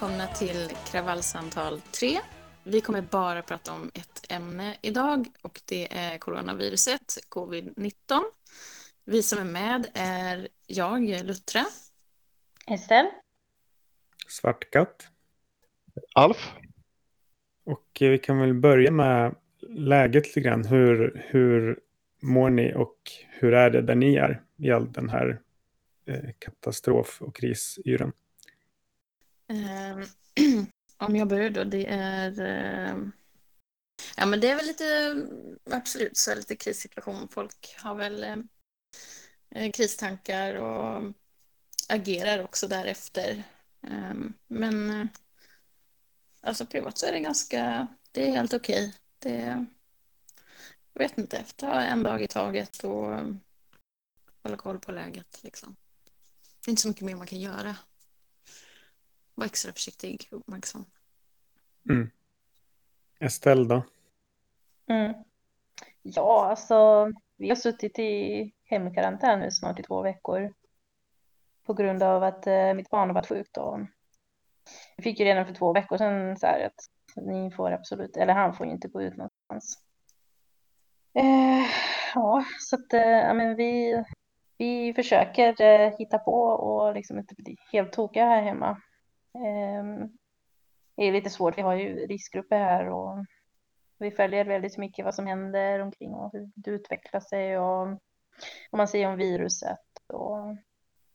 Välkomna till Kravallsamtal 3. Vi kommer bara prata om ett ämne idag och det är coronaviruset, covid-19. Vi som är med är jag, Luttra. Estelle. Svartkatt. Alf. Och eh, vi kan väl börja med läget lite grann. Hur, hur mår ni och hur är det där ni är i all den här eh, katastrof och krisyran? Um, om jag börjar då, det är... Uh, ja, men det är väl lite... Absolut, så är det lite krissituation. Folk har väl uh, kristankar och agerar också därefter. Um, men uh, alltså privat så är det ganska... Det är helt okej. Okay. Det... Jag vet inte, ta en dag i taget och hålla koll på läget. Liksom. Det är inte så mycket mer man kan göra. Var extra försiktig och uppmärksam. Mm. Estelle då? Mm. Ja, alltså vi har suttit i hemkarantän nu snart i två veckor. På grund av att eh, mitt barn har varit sjukt. Och vi fick ju redan för två veckor sedan så här att ni får absolut, eller han får ju inte gå ut någonstans. Eh, ja, så att eh, men vi, vi försöker eh, hitta på och liksom inte bli helt tokiga här hemma. Ehm, det är lite svårt, vi har ju riskgrupper här och vi följer väldigt mycket vad som händer omkring och hur det utvecklar sig och vad man säger om viruset. Och,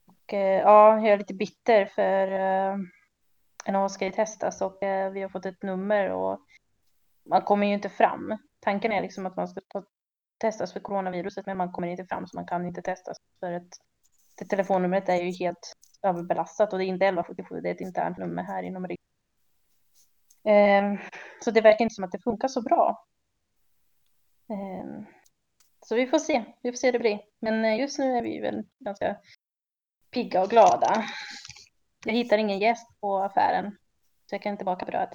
och eh, ja, jag är lite bitter för eh, NH ska ju testas och eh, vi har fått ett nummer och man kommer ju inte fram. Tanken är liksom att man ska ta, testas för coronaviruset men man kommer inte fram så man kan inte testas för att det telefonnumret är ju helt överbelastat och det är inte 1177, det är ett internt nummer här inom riket. Um, så det verkar inte som att det funkar så bra. Um, så vi får se, vi får se hur det blir. Men just nu är vi väl ganska pigga och glada. Jag hittar ingen gäst på affären, så jag kan inte baka bröd.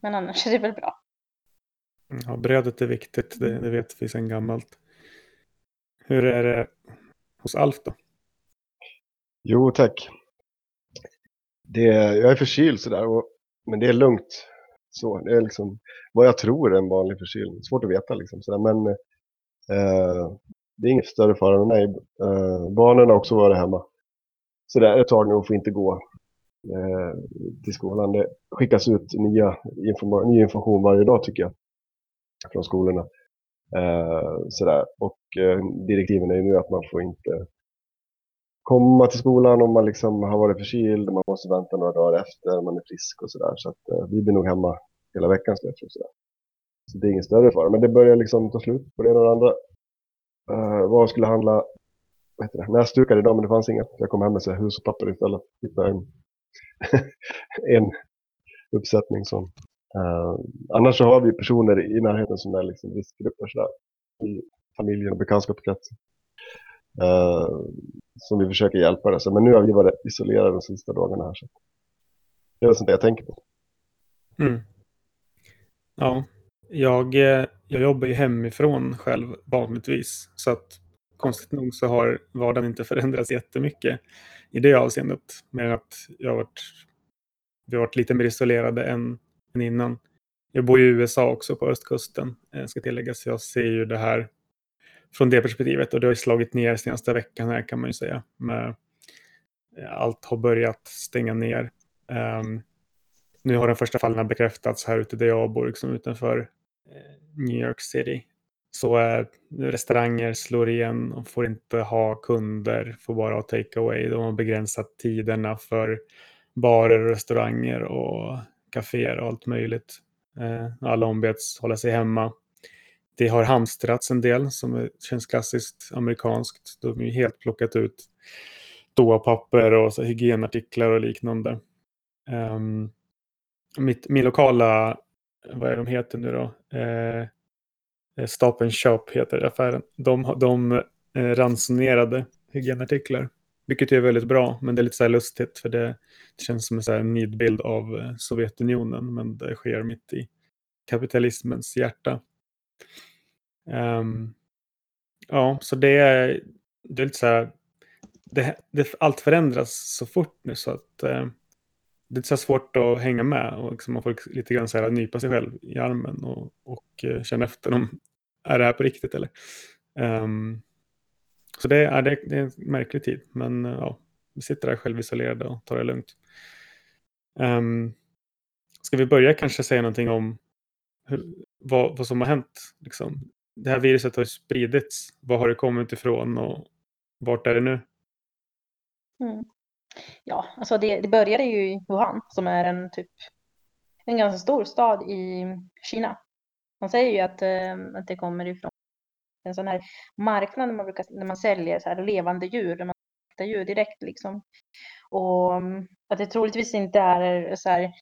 Men annars är det väl bra. Ja, brödet är viktigt, det, det vet vi sedan gammalt. Hur är det hos Alf då? Jo, tack. Det, jag är förkyld sådär, och, men det är lugnt. Så, det är liksom vad jag tror är en vanlig förkylning. Svårt att veta liksom. Sådär, men eh, det är inget större fara med mig. Eh, barnen har också varit hemma. Sådär ett tag nu och får inte gå eh, till skolan. Det skickas ut nya informa ny information varje dag tycker jag. Från skolorna. Eh, sådär. Och eh, direktiven är ju nu att man får inte komma till skolan om man liksom har varit förkyld, man måste vänta några dagar efter, man är frisk och sådär. Så att eh, vi blir nog hemma hela veckan skulle jag tro. Sådär. Så det är ingen större fara, men det börjar liksom ta slut på det ena och det andra. Eh, vad skulle handla, vad heter det, näsdukar idag men det fanns inget. Jag kom hem med hushållspapper istället. Hittade en, en uppsättning som. Eh, annars så har vi personer i närheten som är liksom riskgrupper sådär. I familjen och bekantskapskretsen. Uh, som vi försöker hjälpa. Det. Så, men nu har vi varit isolerade de sista dagarna här. Så. Det är sånt jag tänker på. Mm. Ja, jag, eh, jag jobbar ju hemifrån själv vanligtvis. Så att konstigt nog så har vardagen inte förändrats jättemycket i det avseendet. Mer att jag har varit, vi har varit lite mer isolerade än, än innan. Jag bor i USA också på östkusten, eh, ska tilläggas. Jag ser ju det här från det perspektivet och det har ju slagit ner senaste veckan här kan man ju säga. Med, eh, allt har börjat stänga ner. Um, nu har de första fallen bekräftats här ute där jag bor, liksom utanför eh, New York City. Så eh, restauranger slår igen och får inte ha kunder, får bara ha takeaway. De har begränsat tiderna för barer restauranger och kaféer och allt möjligt. Eh, alla ombeds hålla sig hemma. Det har hamstrats en del som känns klassiskt amerikanskt. De har ju helt plockat ut toapapper och så hygienartiklar och liknande. Um, mitt, min lokala, vad är de heter nu då? Eh, Stop and Shop heter affären. De, de eh, ransonerade hygienartiklar. Vilket är väldigt bra, men det är lite så här lustigt för det, det känns som en så här nidbild av eh, Sovjetunionen, men det sker mitt i kapitalismens hjärta. Um, ja, så det är, det är lite så här, det, det, allt förändras så fort nu så att uh, det är så svårt att hänga med och liksom man får lite grann så här nypa sig själv i armen och, och uh, känna efter om är det här på riktigt eller. Um, så det är, det, det är en märklig tid, men uh, ja, vi sitter där självisolerade och tar det lugnt. Um, ska vi börja kanske säga någonting om hur, vad, vad som har hänt? Liksom? Det här viruset har ju spridits. Var har det kommit ifrån och vart är det nu? Mm. Ja, alltså det, det började ju i Wuhan som är en typ en ganska stor stad i Kina. Man säger ju att, eh, att det kommer ifrån en sån här marknad när man, brukar, när man säljer så här levande djur, där man djur direkt liksom. Och mm, att det troligtvis inte är så här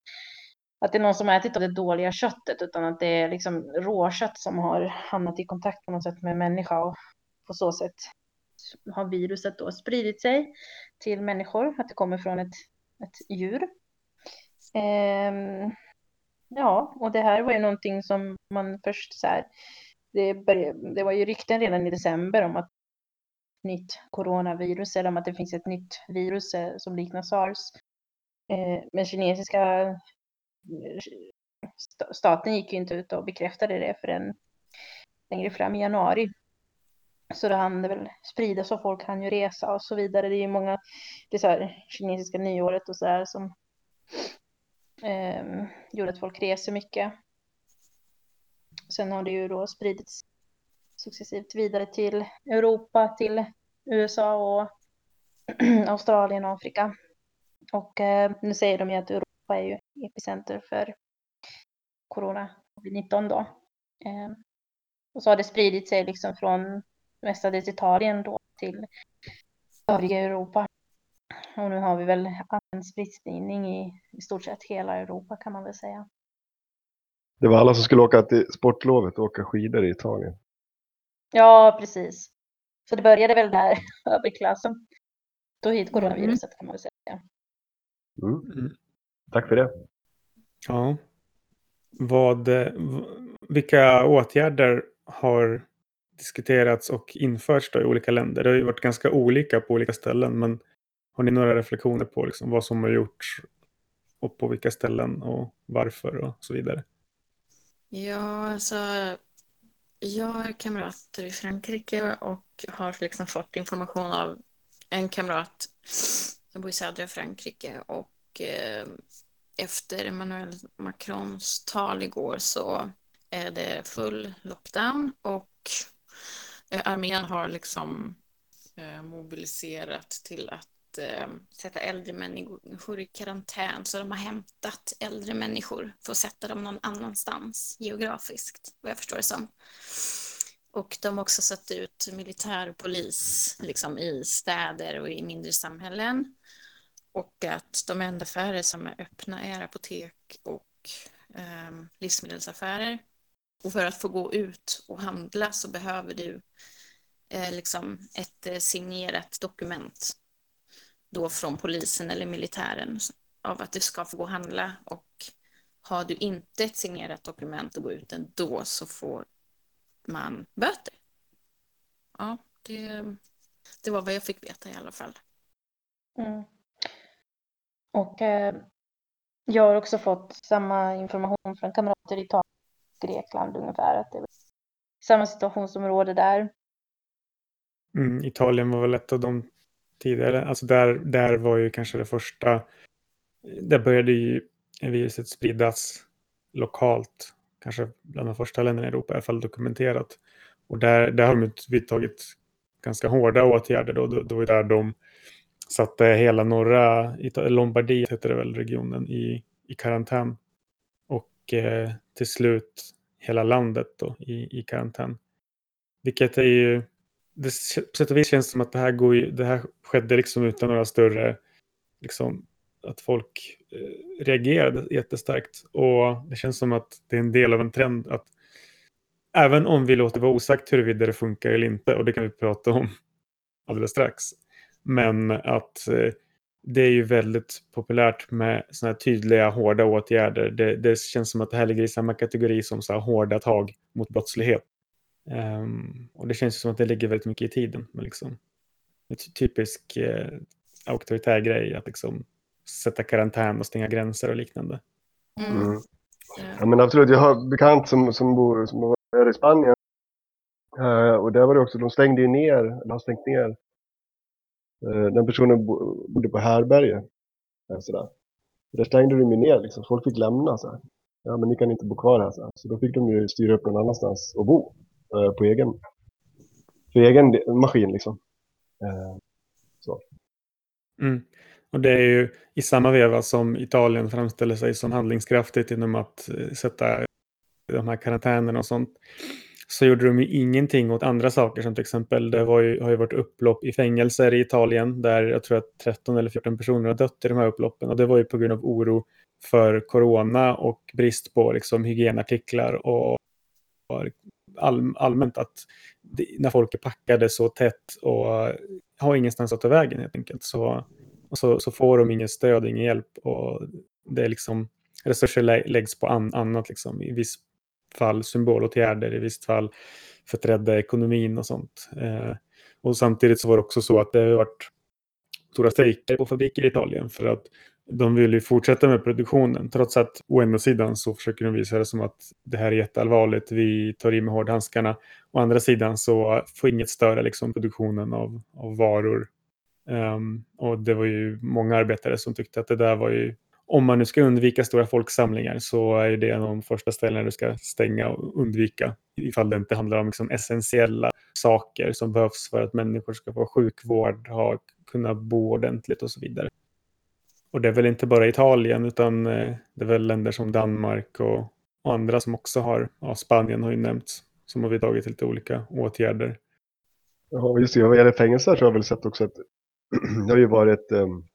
att det är någon som har ätit av det dåliga köttet utan att det är liksom råkött som har hamnat i kontakt på något sätt med människa och på så sätt har viruset då spridit sig till människor, att det kommer från ett, ett djur. Ehm, ja, och det här var ju någonting som man först så här, det, började, det var ju rykten redan i december om att nytt coronavirus eller om att det finns ett nytt virus eh, som liknar sars. Ehm, men kinesiska staten gick ju inte ut och bekräftade det förrän längre fram i januari. Så det hann det väl spridas och folk hann ju resa och så vidare. Det är ju många, det är så här, kinesiska nyåret och så där som eh, gjorde att folk reser mycket. Sen har det ju då spridits successivt vidare till Europa, till USA och Australien och Afrika. Och eh, nu säger de ju att Europa är ju epicenter för corona, covid-19 då. Eh, och så har det spridit sig liksom från mestadels Italien då till övriga Europa. Och nu har vi väl en spridning i, i stort sett hela Europa kan man väl säga. Det var alla som skulle åka till sportlovet och åka skidor i Italien. Ja, precis. Så det började väl där överklassen tog hit coronaviruset kan man väl säga. Mm. Tack för det. Ja. Vad, vilka åtgärder har diskuterats och införts i olika länder? Det har ju varit ganska olika på olika ställen, men har ni några reflektioner på liksom vad som har gjorts och på vilka ställen och varför och så vidare? Ja, alltså jag har kamrater i Frankrike och har liksom fått information av en kamrat som bor i södra Frankrike och eh, efter Emmanuel Macrons tal igår så är det full lockdown och eh, armén har liksom eh, mobiliserat till att eh, sätta äldre människor i karantän. Så de har hämtat äldre människor för att sätta dem någon annanstans geografiskt, vad jag förstår det som. Och de har också satt ut militär och polis liksom, i städer och i mindre samhällen. Och att de enda affärer som är öppna är apotek och eh, livsmedelsaffärer. Och för att få gå ut och handla så behöver du eh, liksom ett eh, signerat dokument då från polisen eller militären av att du ska få gå och handla och har du inte ett signerat dokument och gå ut ändå så får man böter. Ja, det, det var vad jag fick veta i alla fall. Mm. Och eh, jag har också fått samma information från kamrater i Italien Grekland ungefär. Att det är samma situationsområde där. Mm, Italien var väl ett av de tidigare. Alltså där, där var ju kanske det första. Där började ju viruset spridas lokalt. Kanske bland de första länderna i Europa i alla fall dokumenterat. Och där, där har de vidtagit ganska hårda åtgärder. Då, då, då var där de satte eh, hela norra Lombardiet, heter det väl, regionen i, i karantän. Och eh, till slut hela landet då i, i karantän. Vilket är ju det, på sätt och vis känns det som att det här, går ju, det här skedde liksom utan några större, liksom, att folk eh, reagerade jättestarkt. Och det känns som att det är en del av en trend att även om vi låter vara osagt huruvida det funkar eller inte, och det kan vi prata om alldeles strax, men att eh, det är ju väldigt populärt med sådana här tydliga, hårda åtgärder. Det, det, känns som att det här ligger i samma kategori som så här hårda tag mot brottslighet. Um, och det känns som att det ligger väldigt mycket i tiden. Men liksom, ett typisk eh, auktoritär grej att liksom sätta karantän och stänga gränser och liknande. Mm. Mm. Ja, men absolut, jag har bekant som, som bor som bor i Spanien. Uh, och där var det också, de stängde ju ner, eller har stängt ner. Eh, den personen bodde på härberge. Eh, sådär. Där stängde de mig ner, liksom. folk fick lämna. Så här. Ja, men ni kan inte bo kvar här. Så, här. så då fick de ju styra upp någon annanstans och bo. Eh, på egen, för egen maskin liksom. så. Mm. Och det är ju i samma veva som Italien framställer sig som handlingskraftigt genom att sätta de här karantänerna och sånt så gjorde de ju ingenting åt andra saker som till exempel det var ju, har ju varit upplopp i fängelser i Italien där jag tror att 13 eller 14 personer har dött i de här upploppen och det var ju på grund av oro för corona och brist på liksom, hygienartiklar och, och all, allmänt att det, när folk är packade så tätt och har ingenstans att ta vägen helt enkelt så, så, så får de ingen stöd, ingen hjälp och det är liksom resurser läggs på an, annat liksom. I viss fall symbolåtgärder, i visst fall för att rädda ekonomin och sånt. Eh, och samtidigt så var det också så att det har varit stora strejker på fabriker i Italien för att de vill ju fortsätta med produktionen trots att å ena sidan så försöker de visa det som att det här är jätteallvarligt, vi tar i med hårdhandskarna. Å andra sidan så får inget störa liksom produktionen av, av varor. Um, och det var ju många arbetare som tyckte att det där var ju om man nu ska undvika stora folksamlingar så är det en av de första ställena du ska stänga och undvika ifall det inte handlar om liksom essentiella saker som behövs för att människor ska få sjukvård, ha, kunna bo ordentligt och så vidare. Och det är väl inte bara Italien utan eh, det är väl länder som Danmark och, och andra som också har, ja, Spanien har ju nämnts, som har vidtagit lite olika åtgärder. Ja, just det. Vad gäller fängelser så har jag väl sett också att det har ju varit um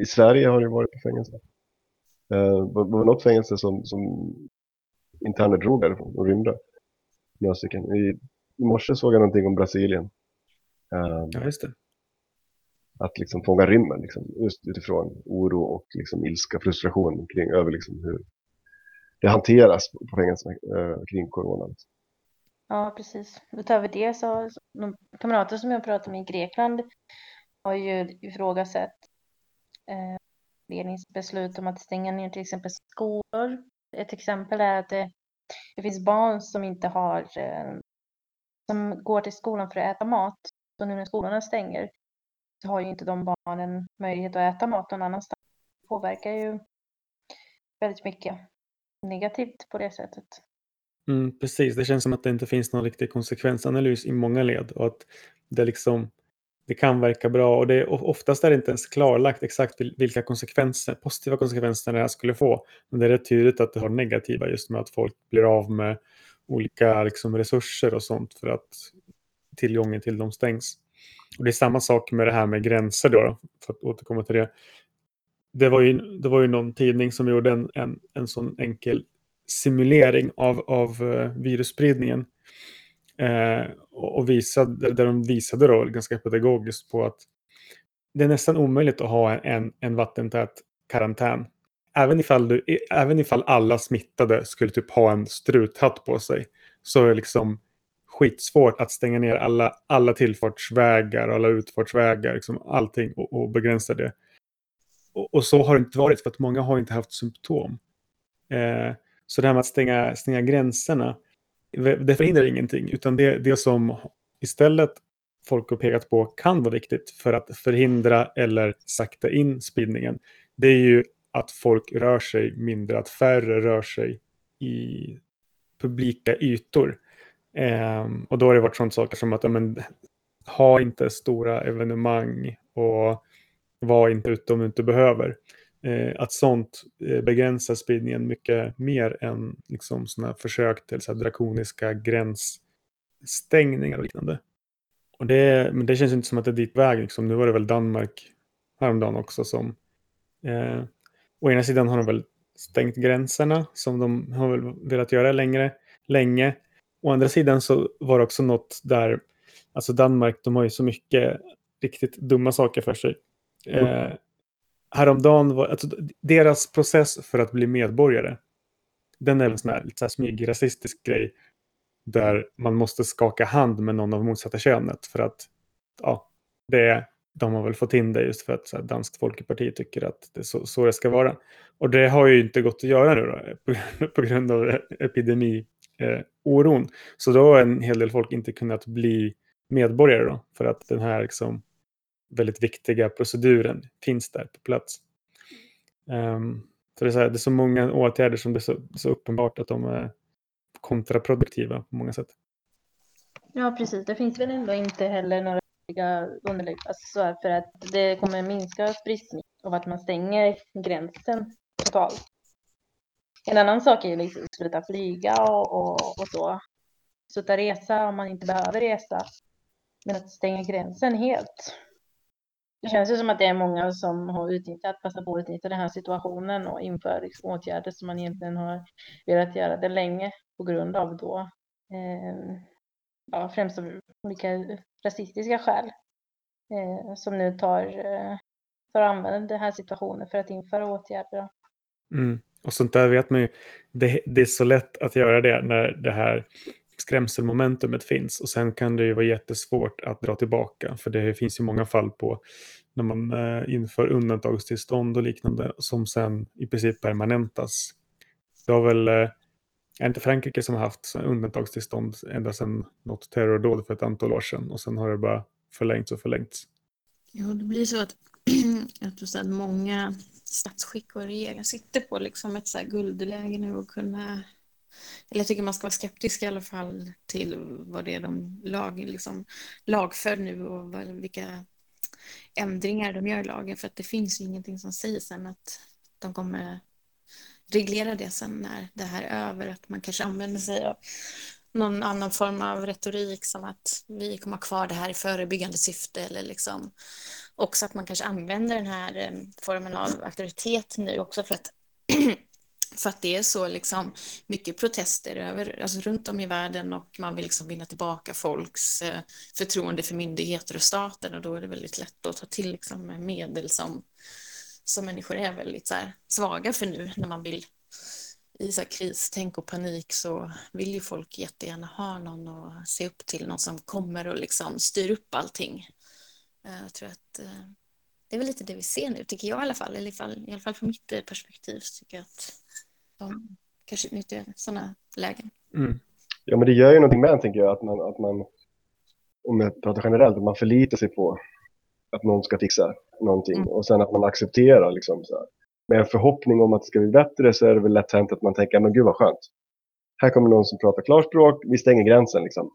i Sverige har det varit på fängelse. Eh, det var något fängelse som, som interner drog därifrån och rymde. Några stycken. I, I morse såg jag någonting om Brasilien. Eh, ja, just det. Att liksom fånga rymmen, liksom, just utifrån oro och liksom ilska, frustration kring över liksom hur det hanteras på fängelserna eh, kring corona. Liksom. Ja, precis. Utöver det så, de kamrater som jag pratade med i Grekland har ju ifrågasatt eh, ledningsbeslut om att stänga ner till exempel skolor. Ett exempel är att det, det finns barn som inte har, eh, som går till skolan för att äta mat. Så nu när skolorna stänger så har ju inte de barnen möjlighet att äta mat någon annanstans. Det påverkar ju väldigt mycket negativt på det sättet. Mm, precis, det känns som att det inte finns någon riktig konsekvensanalys i många led och att det liksom det kan verka bra och det är, oftast är det inte ens klarlagt exakt vilka konsekvenser, positiva konsekvenser det här skulle få. Men det är rätt tydligt att det har negativa just med att folk blir av med olika liksom, resurser och sånt för att tillgången till dem stängs. Och det är samma sak med det här med gränser då, för att återkomma till det. Det var ju, det var ju någon tidning som gjorde en, en, en sån enkel simulering av, av eh, virusspridningen Eh, och visade, där de visade då ganska pedagogiskt på att det är nästan omöjligt att ha en, en vattentät karantän. Även ifall, du, även ifall alla smittade skulle typ ha en struthatt på sig så är det liksom skitsvårt att stänga ner alla, alla tillfartsvägar, alla utfartsvägar, liksom allting och, och begränsa det. Och, och, så har det inte varit för att många har inte haft symptom. Eh, så det här med att stänga, stänga gränserna det förhindrar ingenting, utan det, det som istället folk har pekat på kan vara viktigt för att förhindra eller sakta in spridningen, det är ju att folk rör sig mindre, att färre rör sig i publika ytor. Eh, och då har det varit sådana saker som att ja, men, ha inte stora evenemang och var inte ute om du inte behöver att sånt eh, begränsar spridningen mycket mer än liksom, sådana försök till så här, drakoniska gräns, stängningar och liknande. Och det, men det känns inte som att det är dit väg. Liksom. Nu var det väl Danmark häromdagen också som... Eh, å ena sidan har de väl stängt gränserna som de har väl velat göra längre, länge. Å andra sidan så var det också något där, alltså Danmark, de har ju så mycket riktigt dumma saker för sig. Eh, häromdagen var, alltså deras process för att bli medborgare, den är en sån här, lite så här smygrasistisk grej där man måste skaka hand med någon av motsatta könet för att ja, det, de har väl fått in det just för att så här, Danskt Folkeparti tycker att det är så, så det ska vara. Och det har ju inte gått att göra nu då, på, på grund av epidemioron. Eh, så då har en hel del folk inte kunnat bli medborgare då, för att den här liksom, väldigt viktiga proceduren finns där på plats. Ehm, um, så det är, så här, det är så många åtgärder som det är så, så uppenbart att de är kontraproduktiva på många sätt. Ja, precis. Det finns väl ändå inte heller några underlägg alltså för att det kommer minska spridning och att man stänger gränsen totalt. En annan sak är ju liksom att sluta flyga och, och, och så. Sluta resa om man inte behöver resa. Men att stänga gränsen helt. Det känns ju som att det är många som har utnyttjat, passat på att utnyttja den här situationen och inför liksom åtgärder som man egentligen har velat göra det länge på grund av då eh, ja, främst av olika rasistiska skäl eh, som nu tar, eh, tar använder den här situationen för att införa åtgärder. Mm. Och sånt där vet man ju, det, det, är så lätt att göra det när det här skrämselmomentumet finns och sen kan det ju vara jättesvårt att dra tillbaka för det finns ju många fall på när man eh, inför undantagstillstånd och liknande som sen i princip permanentas. Det har väl eh, är inte Frankrike som har haft undantagstillstånd ända sedan något terrordåd för ett antal år sedan och sen har det bara förlängts och förlängts. Jo, det blir så att, att, att många statsskick och regeringar sitter på liksom ett så guldläge nu och kunna eller jag tycker man ska vara skeptisk i alla fall till vad det är de lag, liksom, lagför nu och vad, vilka ändringar de gör i lagen. För att det finns ju ingenting som säger sen att de kommer reglera det sen när det här är över, att man kanske använder sig av någon annan form av retorik som att vi kommer ha kvar det här i förebyggande syfte eller liksom. Också att man kanske använder den här eh, formen av auktoritet nu också för att för att det är så liksom mycket protester över, alltså runt om i världen och man vill liksom vinna tillbaka folks eh, förtroende för myndigheter och staten och då är det väldigt lätt att ta till liksom medel som som människor är väldigt så här, svaga för nu när man vill i så här kristänk och panik så vill ju folk jättegärna ha någon att se upp till, någon som kommer och liksom styr upp allting. Eh, jag tror att eh, det är väl lite det vi ser nu, tycker jag i alla fall, eller fall, i alla fall från mitt perspektiv, så tycker jag att de kanske utnyttjar sådana lägen. Mm. Ja, men det gör ju någonting med tänker jag, att man, att man, om jag pratar generellt, att man förlitar sig på att någon ska fixa någonting mm. och sen att man accepterar liksom så här. Med en förhoppning om att det ska bli bättre så är det väl lätt hänt att man tänker, men gud vad skönt. Här kommer någon som pratar klarspråk, vi stänger gränsen liksom.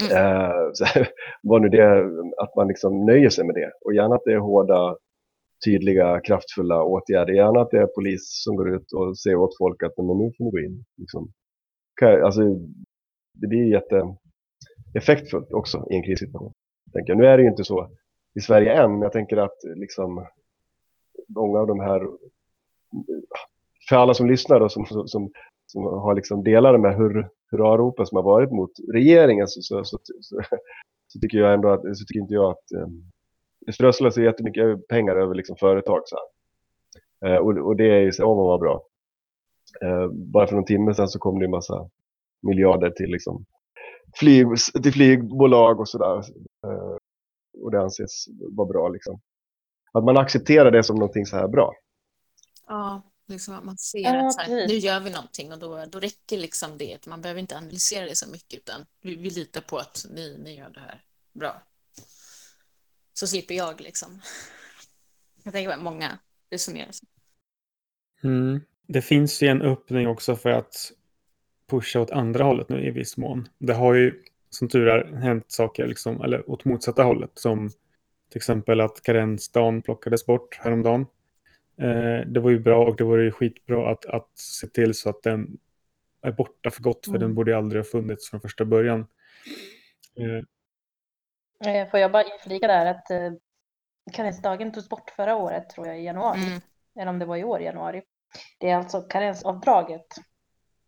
Mm. Eh, så här, var nu det, att man liksom nöjer sig med det. Och gärna att det är hårda, tydliga, kraftfulla åtgärder. Gärna att det är polis som går ut och säger åt folk att men nu får ni gå in. Liksom. Alltså, det blir jätte effektfullt också i en krissituation. Tänker. Nu är det ju inte så i Sverige än. Men jag tänker att liksom många av de här, för alla som lyssnar och som, som, som har liksom delar med hur, hurraropen som har varit mot regeringen så, så, så, så, så tycker jag ändå att, så tycker inte jag att um, det strösslas jättemycket pengar över liksom företag. Så uh, och, och det är ju så, åh vad var bra. Uh, bara för någon timme sedan så kom det en massa miljarder till liksom flyg, till flygbolag och sådär. Uh, och det anses vara bra. Liksom. Att man accepterar det som någonting så här bra. Ja, liksom att man ser ja, att här, nu gör vi någonting och då, då räcker liksom det. Man behöver inte analysera det så mycket utan vi, vi litar på att ni, ni gör det här bra. Så slipper jag liksom. Jag tänker att många resonerar så. Mm. Det finns ju en öppning också för att pusha åt andra hållet nu i viss mån. Det har ju som tur är hänt saker liksom, eller åt motsatta hållet. Som till exempel att karensdagen plockades bort häromdagen. Eh, det var ju bra och det var ju skitbra att, att se till så att den är borta för gott. För mm. den borde aldrig ha funnits från första början. Eh, Eh, Får jag bara inflika där att eh, karensdagen togs bort förra året tror jag i januari. Mm. Eller om det var i år januari. Det är alltså karensavdraget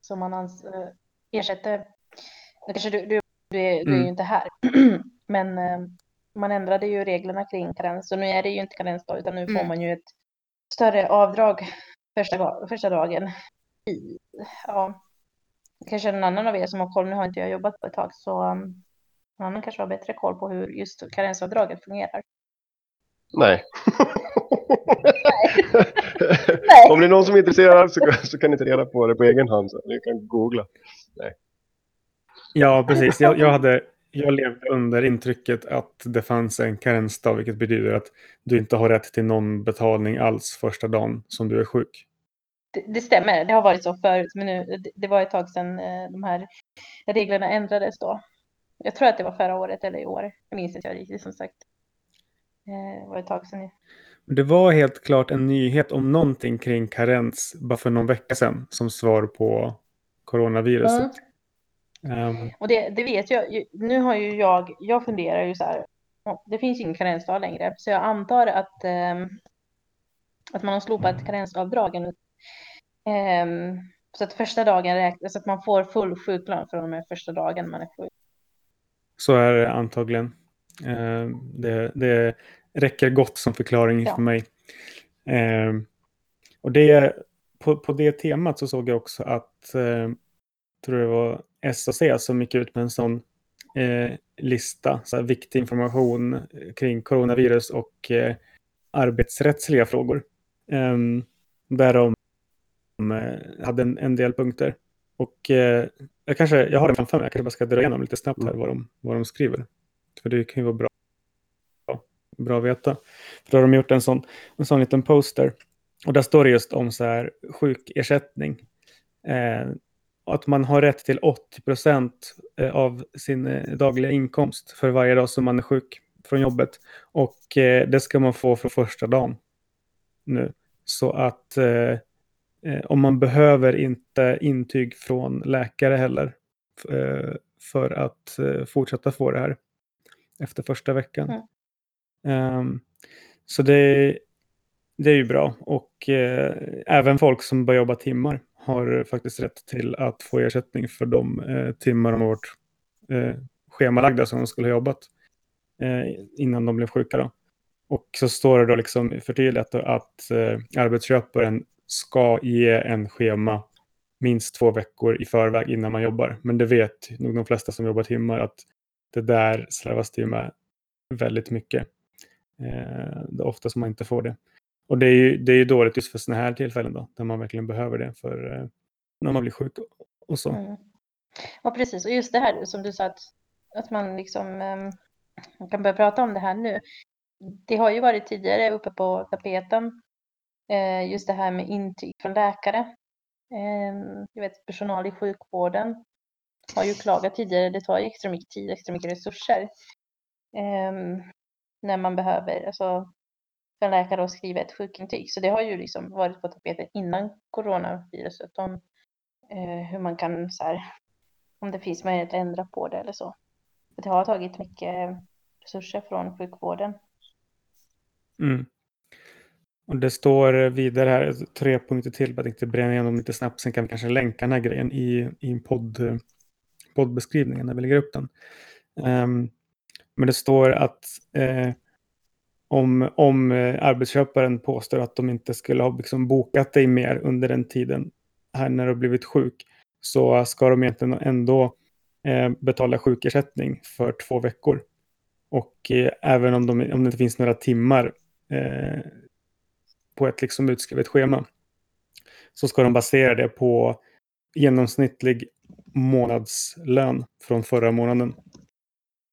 som man ans- eh, ersätter. Kanske du, du, du, är, du är ju Mm. inte här. Men eh, man ändrade ju reglerna kring karens. Och nu är det ju inte karensdag utan nu får Mm. man ju ett större avdrag första, första dagen. Ja, kanske någon annan av er som har koll. Nu har inte jag jobbat på ett tag så um, någon annan kanske har bättre koll på hur just karensavdraget fungerar. Nej. Nej. Om det är någon som är intresserad så, så kan ni ta reda på det på egen hand. Så ni kan googla. Ja, precis. Jag, jag, hade, jag levde under intrycket att det fanns en karensdag, vilket betyder att du inte har rätt till någon betalning alls första dagen som du är sjuk. Det, det stämmer, det har varit så förut, men nu, det, det var ett tag sedan eh, de här reglerna ändrades då. Jag tror att det var förra året eller i år. Jag minns inte riktigt som sagt. Eh, Det var ett tag sedan. Det var helt klart en nyhet om någonting kring karens bara för någon vecka sedan som svar på coronaviruset. Ehm, Och det, det vet jag. Nu har ju jag, jag funderar ju så här. Det finns ju ingen karensdag längre, så jag antar att, ehm, att man har slopat karensavdragen. Ehm, så att första dagen räknas, så att man får full sjukplan från och med första dagen man är sjuk. Så är det antagligen. Ehm, det, det räcker gott som förklaring Ja. för mig. Ehm, och det, på, på det temat så såg jag också att eh, tror det var SAC som gick ut med en sån eh, lista, så här viktig information kring coronavirus och eh, arbetsrättsliga frågor. Ehm, där de eh, hade en, en del punkter. Och eh, jag, kanske, jag har den framför mig, jag kanske bara ska dra igenom lite snabbt här vad de, vad de skriver. För det kan ju vara bra, bra att veta. För då har de gjort en sån, en sån liten poster. Och där står det just om så här sjukersättning. Eh, att man har rätt till 80 procent av sin eh, dagliga inkomst för varje dag som man är sjuk från jobbet. Och eh, det ska man få för första dagen nu. Så att eh, eh, om man behöver inte intyg från läkare heller eh, för att eh, fortsätta få det här efter första veckan. Mm. Ehm, så det, det är ju bra. Och eh, även folk som börjar jobba timmar har faktiskt rätt till att få ersättning för de eh, timmar de har varit eh, schemalagda som de skulle ha jobbat innan de blev sjuka. Då. Och så står det då liksom förtydligat att arbetsköparen ska ge en schema minst två veckor i förväg innan man jobbar. Men det vet nog de flesta som jobbar timmar att det där slarvas det med väldigt mycket. Eh, det är ofta som man inte får det. Och det är ju, det är ju dåligt just för sådana här tillfällen då, där man verkligen behöver det för eh, när man blir sjuk och så. Mm. Ja, precis. Och just det här som du sa att, att man liksom eh, man kan börja prata om det här nu. Det har ju varit tidigare uppe på tapeten. Eh, just det här med intyg från läkare. Eh, jag vet personal i sjukvården har ju klagat tidigare. Det tar ju extra mycket tid, extra mycket resurser. Eh, när man behöver, alltså för en läkare att skriva ett sjukintyg. Så det har ju liksom varit på tapeten innan coronaviruset. Om eh, hur man kan så här, om det finns möjlighet att ändra på det eller så. För det har tagit mycket resurser från sjukvården. Mm. Och det står vidare här, tre punkter till, jag tänkte bränna igenom lite snabbt, sen kan vi kanske länka den här grejen i, i en podd, poddbeskrivningen när vi lägger upp den. Um, men det står att eh, om, om eh, arbetsköparen påstår att de inte skulle ha liksom bokat dig mer under den tiden här när du har blivit sjuk så ska de egentligen ändå eh, betala sjukersättning för två veckor. Och eh, även om, de, om det inte finns några timmar eh, på ett liksom utskrivet schema så ska de basera det på genomsnittlig månadslön från förra månaden.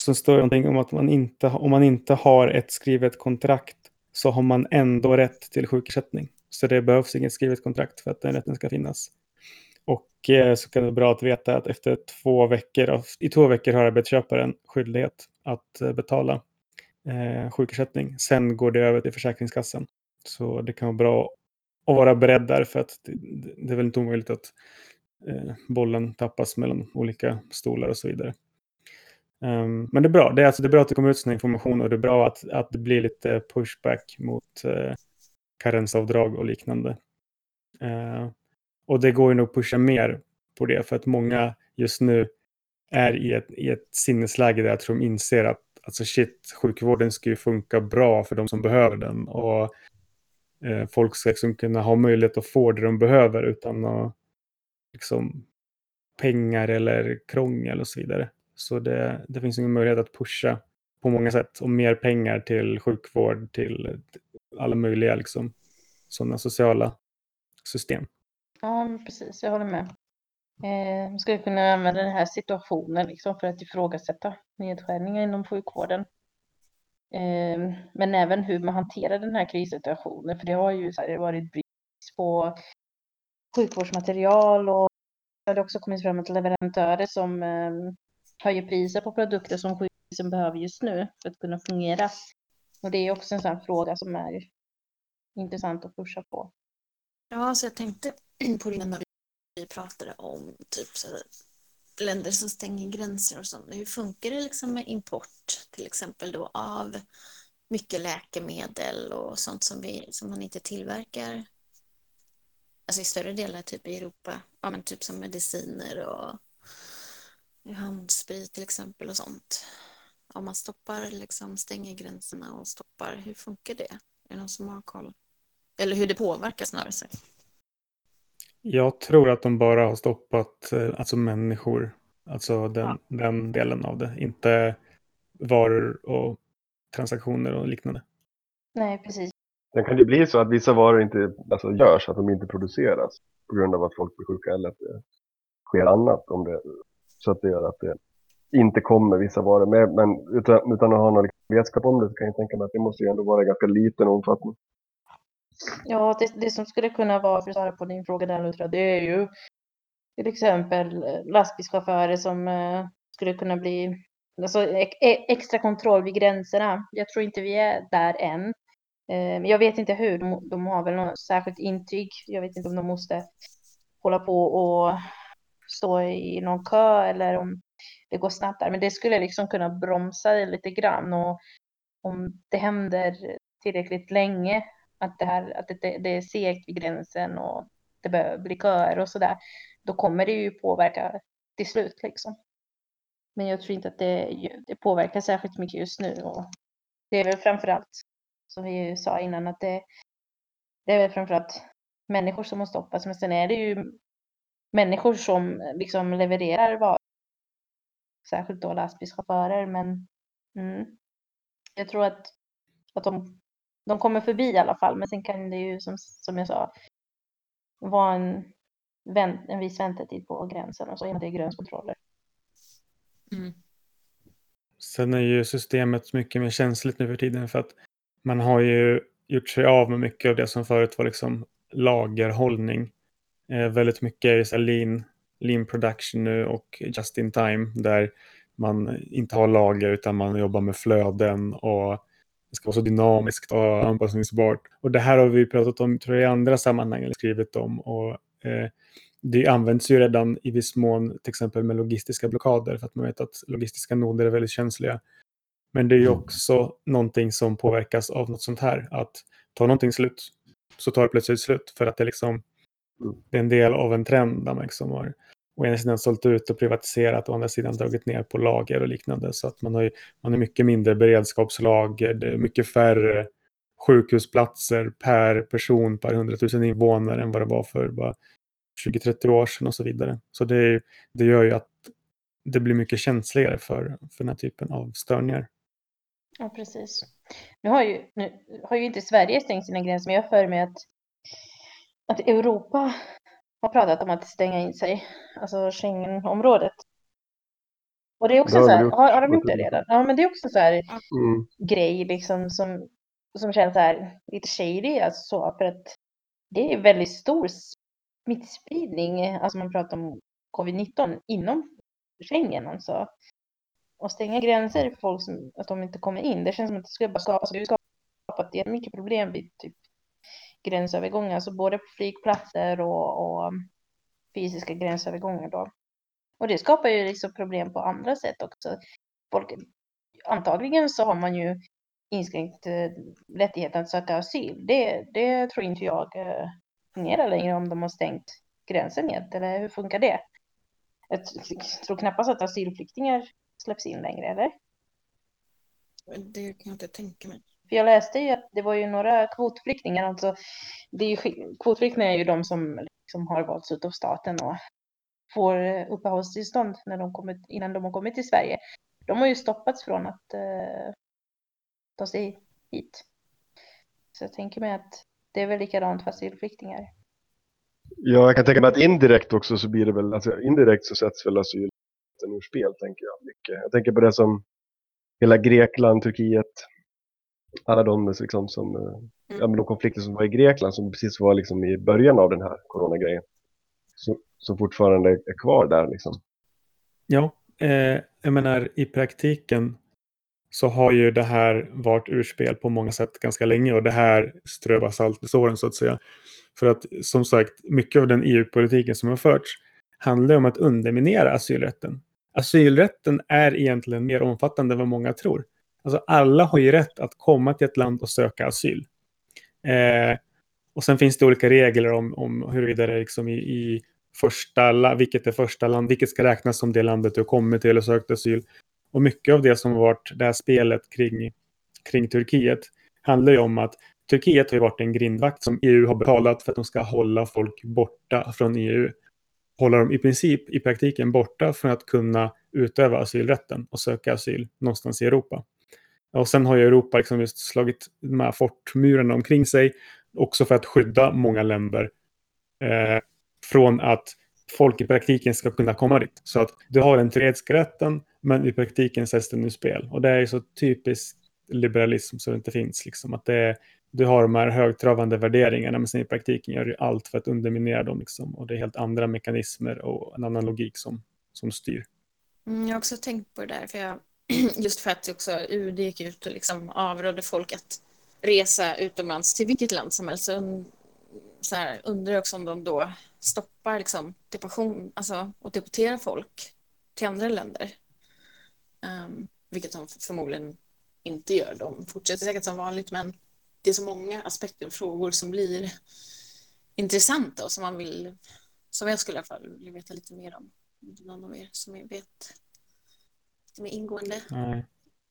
Sen står det någonting om att man inte, om man inte har ett skrivet kontrakt så har man ändå rätt till sjukersättning. Så det behövs inget skrivet kontrakt för att den rätten ska finnas. Och eh, så kan det vara bra att veta att efter två veckor, i två veckor har arbetsköparen skyldighet att eh, betala eh, sjukersättning. Sen går det över till Försäkringskassan. Så det kan vara bra att vara beredd där för att det, det är väl inte omöjligt att eh, bollen tappas mellan olika stolar och så vidare. Um, men det är bra. Det är, alltså, det är bra att det kommer ut sån information och det är bra att, att det blir lite pushback mot eh, karensavdrag och liknande. Uh, och det går ju nog att pusha mer på det för att många just nu är i ett, i ett sinnesläge där jag tror de inser att alltså shit, sjukvården ska ju funka bra för de som behöver den och eh, folk ska liksom kunna ha möjlighet att få det de behöver utan att, liksom, pengar eller krångel och så vidare. Så det, det finns ingen möjlighet att pusha på många sätt och mer pengar till sjukvård, till alla möjliga liksom, sådana sociala system. Ja, precis. Jag håller med. Eh, man skulle kunna använda den här situationen liksom för att ifrågasätta nedskärningar inom sjukvården. Ehm, men även hur man hanterar den här krissituationen, för det har ju så här, varit brist på sjukvårdsmaterial och det har också kommit fram att leverantörer som eh, höjer priser på produkter som sjukhusen behöver just nu för att kunna fungera. Och det är också en sån fråga som är intressant att pusha på. Ja, så jag tänkte på det när vi pratade om typ så här, länder som stänger gränser och sånt. Hur funkar det liksom med import till exempel då av mycket läkemedel och sånt som, vi, som man inte tillverkar alltså i större delar typ i Europa, ja men typ som mediciner och handsprit till exempel och sånt. Om man stoppar, liksom stänger gränserna och stoppar, hur funkar det? Är det någon som har koll? Eller hur det påverkar snarare sig? Jag tror att de bara har stoppat eh, alltså människor, alltså den, ja. den delen av det, inte varor och transaktioner och liknande. Nej, precis. Sen kan det bli så att vissa varor inte alltså, görs, att de inte produceras på grund av att folk blir sjuka eller att det sker annat. Om det, så att det gör att det inte kommer vissa varor med. Men utan, utan att ha någon vetskap om det så kan jag tänka mig att det måste ju ändå vara i ganska liten omfattning. Ja, det, det som skulle kunna vara, för att svara på din fråga där Lutra, det är ju till exempel eh, lastbilschaufförer som eh, skulle kunna bli alltså, e extra kontroll vid gränserna. Jag tror inte vi är där än. Eh, jag vet inte hur, de, de har väl något särskilt intyg. Jag vet inte om de måste hålla på och stå i någon kö eller om det går snabbt där. Men det skulle liksom kunna bromsa lite grann och om det händer tillräckligt länge att det, här, att det, det är segt vid gränsen och det behöver bli köer och sådär, då kommer det ju påverka till slut liksom. Men jag tror inte att det, det påverkar särskilt mycket just nu och det är väl framförallt, som vi sa innan, att det, det är väl framförallt människor som måste stoppas, men sen är det ju människor som liksom levererar varor, särskilt då lastbilschaufförer, men mm, jag tror att, att de de kommer förbi i alla fall, men sen kan det ju som, som jag sa vara en, vänt, en viss väntetid på gränsen och så innan det är gränskontroller. Mm. Sen är ju systemet mycket mer känsligt nu för tiden för att man har ju gjort sig av med mycket av det som förut var liksom lagerhållning. Eh, väldigt mycket är så lean, lean production nu och just in time där man inte har lager utan man jobbar med flöden och det ska vara så dynamiskt och anpassningsbart. Och det här har vi pratat om tror jag, i andra sammanhang, eller skrivit om. Och, eh, det används ju redan i viss mån till exempel med logistiska blockader för att man vet att logistiska noder är väldigt känsliga. Men det är ju mm. också någonting som påverkas av något sånt här. Att tar någonting slut så tar det plötsligt slut för att det, liksom, mm. det är en del av en trend där man liksom har å ena sidan sålt ut och privatiserat och å andra sidan dragit ner på lager och liknande. Så att man har, ju, man har mycket mindre beredskapslager, det är mycket färre sjukhusplatser per person per 100 000 invånare än vad det var för 20-30 år sedan och så vidare. Så det, det gör ju att det blir mycket känsligare för, för den här typen av störningar. Ja, precis. Nu har ju, nu har ju inte Sverige stängt sina gränser, men jag för mig att, att Europa har pratat om att stänga in sig, alltså Schengenområdet. Och det är också så här, har, har de gjort det redan? Ja, men det är också så här mm. grej liksom som, som känns så här lite shady, alltså så, för att det är väldigt stor smittspridning, alltså man pratar om covid-19 inom Schengen alltså. Och stänga gränser för folk som, att de inte kommer in, det känns som att det skulle bara skapa, så det skapat jättemycket problem vid typ gränsövergångar, så både på flygplatser och, och fysiska gränsövergångar då. Och det skapar ju liksom problem på andra sätt också. folk, antagligen så har man ju inskränkt eh, rättigheten att söka asyl. Det, det tror inte jag eh, fungerar längre om de har stängt gränsen helt, eller hur funkar det? Jag tror knappast att asylflyktingar släpps in längre, eller? Det kan jag inte tänka mig. För jag läste ju att det var ju några kvotflyktingar, alltså det är ju, kvotflyktingar är ju de som liksom har valts ut av staten och får uppehållstillstånd när de kommit, innan de har kommit till Sverige. De har ju stoppats från att eh, ta sig hit. Så jag tänker mig att det är väl likadant för asylflyktingar. Ja, jag kan tänka mig att indirekt också så blir det väl, alltså indirekt så sätts väl asylrätten ur spel, tänker jag mycket. Jag tänker på det som hela Grekland, Turkiet, alla de liksom som, eh, ja, men de konflikter som var i Grekland som precis var liksom i början av den här coronagrejen. Som, som fortfarande är kvar där liksom. Ja, eh, jag menar i praktiken så har ju det här varit urspel på många sätt ganska länge och det här strövar salt i såren så att säga. För att som sagt, mycket av den EU-politiken som har förts handlar om att underminera asylrätten. Asylrätten är egentligen mer omfattande än vad många tror. Alltså alla har ju rätt att komma till ett land och söka asyl. Eh, och sen finns det olika regler om, om huruvida det är liksom i, i första, vilket är första land, vilket ska räknas som det landet du har kommit till och sökt asyl. Och mycket av det som har varit det här spelet kring, kring Turkiet handlar ju om att Turkiet har ju varit en grindvakt som EU har betalat för att de ska hålla folk borta från EU. Hålla dem i princip, i praktiken, borta från att kunna utöva asylrätten och söka asyl någonstans i Europa. Och sen har ju Europa liksom just slagit de här fortmurarna omkring sig, också för att skydda många länder eh, från att folk i praktiken ska kunna komma dit. Så att du har den teoretiska rätten, men i praktiken sätts den ur spel. Och det är ju så typiskt liberalism så det inte finns. Liksom. Att det är, du har de här högtravande värderingarna, men sen i praktiken gör du allt för att underminera dem. Liksom. Och det är helt andra mekanismer och en annan logik som, som styr. Mm, jag har också tänkt på det där, för jag, just för att också UD gick ut och liksom avrådde folk att resa utomlands till vilket land som helst. Så, så här, undrar jag också om de då stoppar liksom, deportation, alltså, och deporterar folk till andra länder. Um, vilket de förmodligen inte gör. De fortsätter säkert som vanligt, men det är så många aspekter och frågor som blir intressanta och som man vill, som jag skulle i alla fall vilja veta lite mer om. Någon av er som vet mer ingående Nej.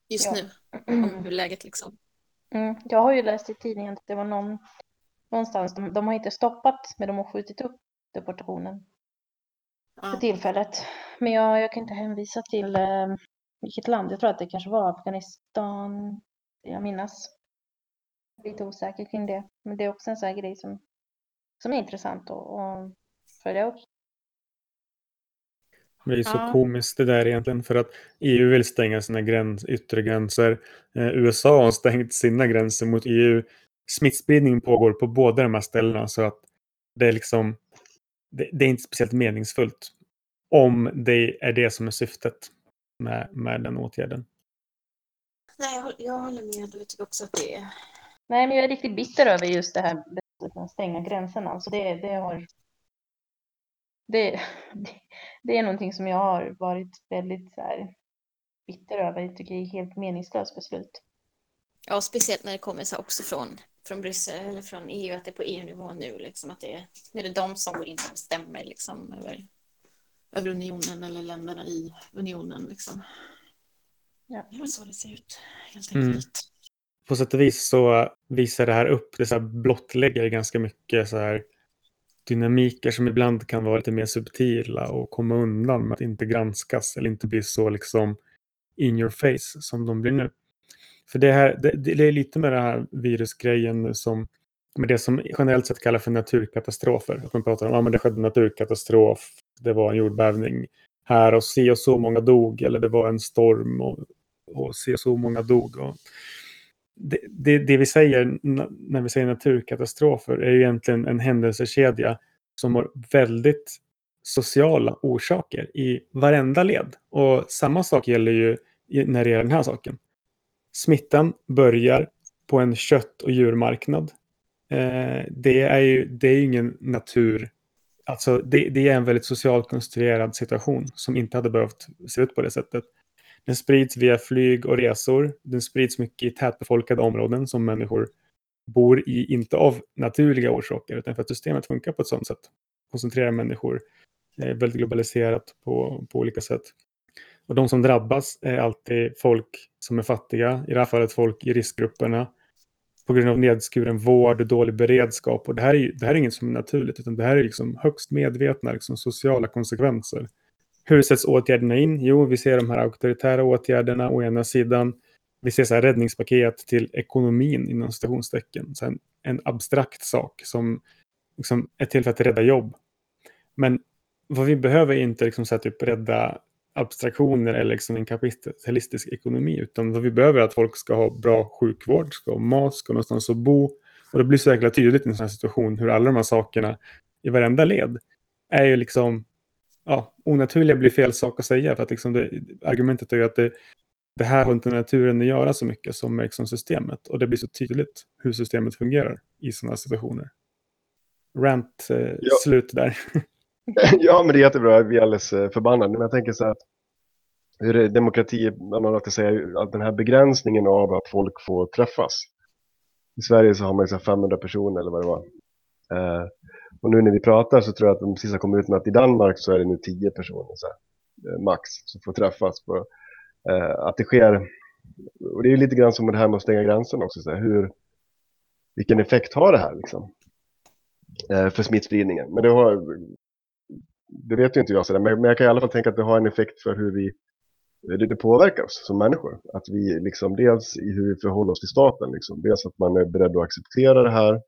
just Ja. nu om hur läget liksom. Mm, jag har ju läst i tidningen att det var någon, någonstans, de, de har inte stoppat, men de har skjutit upp deportationen för Ja. tillfället. Men jag, jag kan inte hänvisa till eh, vilket land. Jag tror att det kanske var Afghanistan, jag minnas. Lite osäker kring det. Men det är också en sån här grej som, som är intressant att, att följa upp. Det är ju så Ja. komiskt det där egentligen för att EU vill stänga sina gräns, yttre gränser. Eh, USA har stängt sina gränser mot EU. Smittspridning pågår på båda de här ställena så att det är liksom det, det är inte speciellt meningsfullt om det är det som är syftet med, med den åtgärden. Nej, jag, håller- jag håller med. Jag tycker också att det är... Nej, men jag är riktigt bitter över just det här beslutet att stänga gränserna. Alltså det, det har... Det, det, det är någonting som jag har varit väldigt så här, bitter över. Jag tycker det är ett helt meningslöst beslut. Ja, speciellt när det kommer så också från, från Bryssel eller från EU, att det är på EU-nivå nu, liksom att det är, det de som går in och bestämmer liksom över, över unionen eller länderna i unionen liksom. Ja. Det är så det ser ut, helt Mm. enkelt. På sätt och vis så visar det här upp, det så här blottlägger ganska mycket så här dynamiker som ibland kan vara lite mer subtila och komma undan med att inte granskas eller inte bli så liksom in your face som de blir nu. För det, här, det, det är lite med den här virusgrejen som med det som generellt sett kallas för naturkatastrofer. Att man pratar om att ah, men det skedde en naturkatastrof, det var en jordbävning här och se och så många dog eller det var en storm och, och se och så många dog. Och det, det, det vi säger när vi säger naturkatastrofer är ju egentligen en händelsekedja som har väldigt sociala orsaker i varenda led. Och samma sak gäller ju när det gäller den här saken. Smittan börjar på en kött och djurmarknad. Eh, det, är ju, det är ingen natur... Alltså det, det är en väldigt socialt konstruerad situation som inte hade behövt se ut på det sättet. Den sprids via flyg och resor. Den sprids mycket i tätbefolkade områden som människor bor i, inte av naturliga orsaker, utan för att systemet funkar på ett sådant sätt. Koncentrerar människor, eh, väldigt globaliserat på, på olika sätt. Och de som drabbas är alltid folk som är fattiga, i det här fallet folk i riskgrupperna, på grund av nedskuren vård och dålig beredskap. Och det här är, det här är inget som är naturligt, utan det här är liksom högst medvetna liksom, sociala konsekvenser. Hur sätts åtgärderna in? Jo, vi ser de här auktoritära åtgärderna å ena sidan. Vi ser så här räddningspaket till ekonomin inom stationstecken. Så en, en abstrakt sak som liksom är till för att rädda jobb. Men vad vi behöver är inte liksom så här, typ rädda abstraktioner eller liksom en kapitalistisk ekonomi, utan vad vi behöver är att folk ska ha bra sjukvård, ska ha mat, ska ha någonstans att bo. Och det blir så jäkla tydligt i en sån här situation hur alla de här sakerna i varenda led är ju liksom, ja, onaturliga blir fel sak att säga, för att liksom det, argumentet är ju att det, det här har inte naturen att göra så mycket som med liksom systemet. Och det blir så tydligt hur systemet fungerar i sådana situationer. Rant eh, ja. slut där. ja, men det är jättebra. Vi är alldeles eh, förbannade. Men jag tänker så här att hur demokrati, man alltid säger att den här begränsningen av att folk får träffas. I Sverige så har man så 500 personer eller vad det var. Eh, och nu när vi pratar så tror jag att de sista kom ut med att i Danmark så är det nu tio personer så här, eh, max som får träffas. På, eh, att det sker, och det är lite grann som det här med att stänga gränsen också. Så här, hur, vilken effekt har det här liksom? Eh, för smittspridningen. Men det har det vet ju inte jag sådär, men jag kan i alla fall tänka att det har en effekt för hur vi det påverkar oss som människor. Att vi liksom dels i hur vi förhåller oss till staten, liksom, dels att man är beredd att acceptera det här,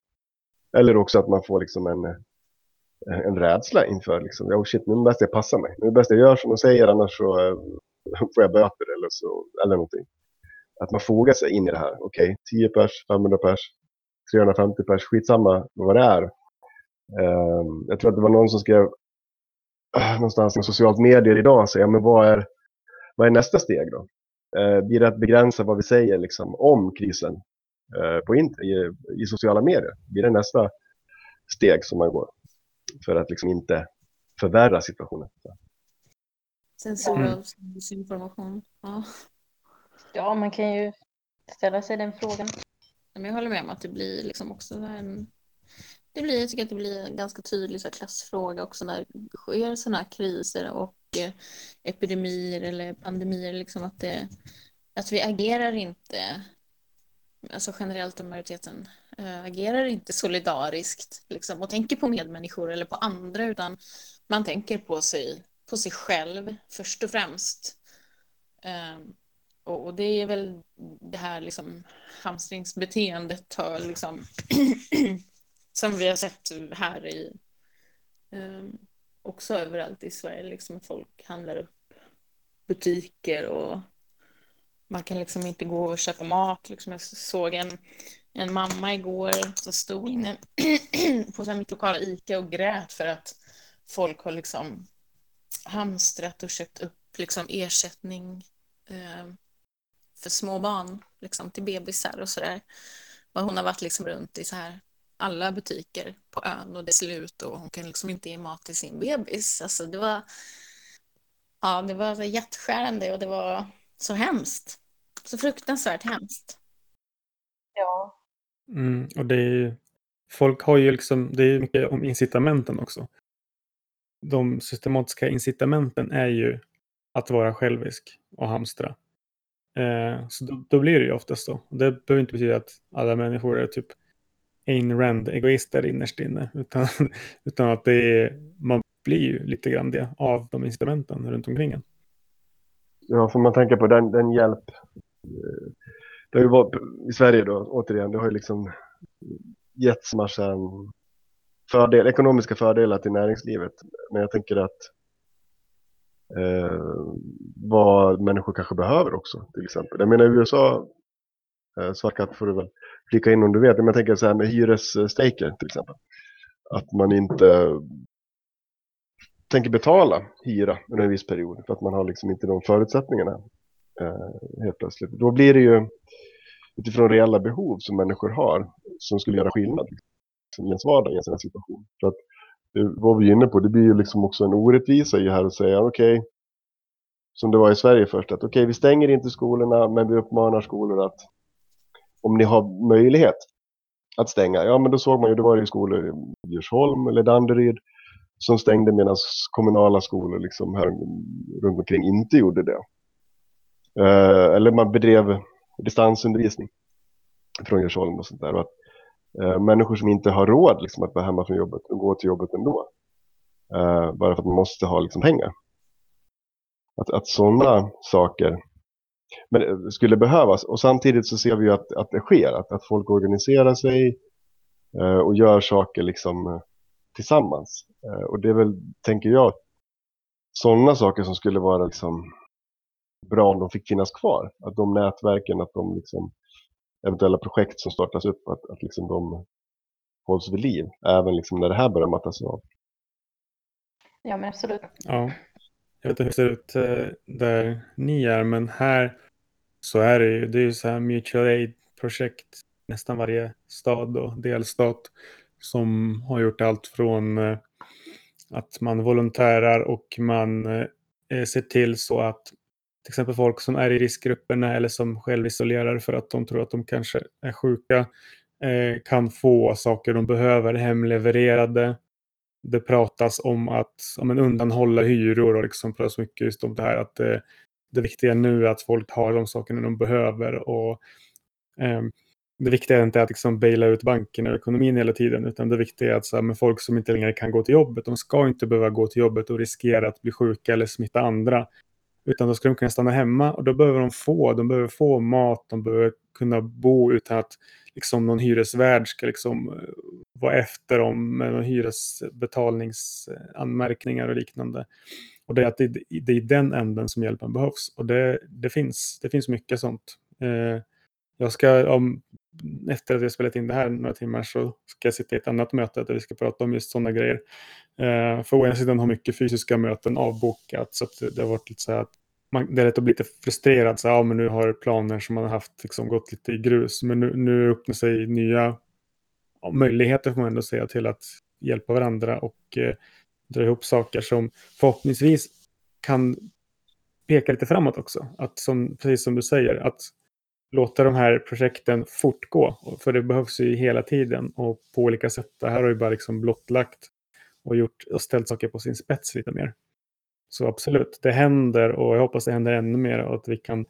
eller också att man får liksom en, eh, en rädsla inför liksom, oh shit, nu bäst jag passar mig. Nu är bäst jag gör som de säger, annars så eh, får jag böter eller, så, eller någonting. Att man fogar sig in i det här. Okej, okay, 10 pers, 500 pers, 350 pers, skitsamma vad det är. Ehm, jag tror att det var någon som skrev eh, någonstans i socialt medier idag säga, men vad är, vad är nästa steg då? Blir det att begränsa vad vi säger liksom, om krisen på i, i sociala medier? Blir det nästa steg som man går för att liksom inte förvärra situationen? Censur mm. Ja. ja, man kan ju ställa sig den frågan. jag håller med om att det blir liksom också en det blir, jag tycker att det blir en ganska tydlig så här, klassfråga också när det sker sådana här kriser och eh, epidemier eller pandemier. Liksom att, det, att vi agerar inte, alltså generellt och majoriteten äh, agerar inte solidariskt liksom, och tänker på medmänniskor eller på andra utan man tänker på sig, på sig själv först och främst. Äh, och, och, det är väl det här liksom hamstringsbeteendet har liksom Som vi har sett här i äh, också överallt i Sverige, liksom att folk handlar upp butiker och man kan liksom inte gå och köpa mat. Liksom jag såg en, en mamma igår som stod inne på mitt lokala ICA och grät för att folk har liksom hamstrat och köpt upp liksom ersättning eh, för små barn liksom till bebisar och sådär. Hon har varit liksom runt i så här alla butiker på ön och det är slut och hon kan liksom inte ge mat till sin bebis. Alltså det var, ja, det var hjärtskärande och det var så hemskt. Så fruktansvärt hemskt. Ja. Mm, och det är folk har ju liksom, det är mycket om incitamenten också. De systematiska incitamenten är ju att vara självisk och hamstra. Eh, så då, då, blir det ju oftast så. Det behöver inte betyda att alla människor är typ Ayn Rand-egoister innerst inne. Utan, utan att det är, man blir ju lite grann det av de incitamenten runt omkring en. Ja, får man tänka på den, den hjälp. Det har ju varit, I Sverige då, återigen, det har ju liksom getts massa fördel, ekonomiska fördelar till näringslivet. Men jag tänker att eh, vad människor kanske behöver också, till exempel. Jag menar i USA, eh, Svartkatt får du väl flika in om du vet. Men jag tänker så här med hyresstrejker till exempel. Att man inte tänker betala hyra under en viss period för att man har liksom inte de förutsättningarna eh, helt plötsligt. Då blir det ju utifrån reella behov som människor har som skulle göra skillnad liksom, i ens vardag i en sån här situation. För att det var vi inne på, det blir ju liksom också en orättvisa i det här att säga okej, okay, som det var i Sverige först, att okej, vi stänger inte skolorna, men vi uppmanar skolor att om ni har möjlighet att stänga, ja men då såg man ju, det var ju skolor i Djursholm eller Danderyd som stängde medan kommunala skolor liksom här runt omkring inte gjorde det. Eh, eller man bedrev distansundervisning från Djursholm och sånt där. Och att, eh, människor som inte har råd liksom, att vara hemma från jobbet och gå till jobbet ändå. Eh, bara för att man måste ha liksom, pengar. Att, att sådana saker men, eh, skulle behövas. Och samtidigt så ser vi ju att, att det sker. Att, att folk organiserar sig eh, och gör saker liksom eh, tillsammans. Eh, och det är väl, tänker jag, sådana saker som skulle vara liksom bra om de fick finnas kvar. Att de nätverken, att de liksom, eventuella projekt som startas upp, att, att liksom de hålls vid liv. Även liksom när det här börjar mattas av. Ja, men absolut. Ja. Jag vet inte hur det ser ut eh, där ni är, men här så är det ju, det är ju så här mutual aid-projekt nästan varje stad och delstat som har gjort allt från eh, att man volontärar och man eh, ser till så att till exempel folk som är i riskgrupperna eller som självisolerar för att de tror att de kanske är sjuka eh, kan få saker de behöver hemlevererade. Det pratas om att ja, men undanhålla hyror och liksom pratas mycket just om det här att det, det viktiga nu är att folk har de sakerna de behöver och eh, det viktiga är inte att liksom baila ut bankerna och ekonomin hela tiden, utan det viktiga är att så här, folk som inte längre kan gå till jobbet, de ska inte behöva gå till jobbet och riskera att bli sjuka eller smitta andra. Utan då ska de kunna stanna hemma och då behöver de få, de behöver få mat, de behöver kunna bo utan att liksom någon hyresvärd ska liksom eh, vara efter dem med någon hyresbetalningsanmärkningar och liknande. Och det är, att det, det är i den änden som hjälpen behövs. Och det, det, finns, det finns mycket sånt. Eh, jag ska, om efter att jag spelat in det här några timmar så ska jag sitta i ett annat möte där vi ska prata om just sådana grejer. Eh, för å ena sidan har mycket fysiska möten avbokat så att det har varit lite så här att man, det är lätt att bli lite frustrerad. Så, ja, men nu har planer som man har haft liksom gått lite i grus. Men nu, nu öppnar sig nya ja, möjligheter får man ändå säga till att hjälpa varandra och eh, dra ihop saker som förhoppningsvis kan peka lite framåt också. Att som, precis som du säger, att låta de här projekten fortgå. För det behövs ju hela tiden och på olika sätt. Det här har ju bara liksom blottlagt och, gjort, och ställt saker på sin spets lite mer. Så absolut, det händer och jag hoppas det händer ännu mer och att vi kan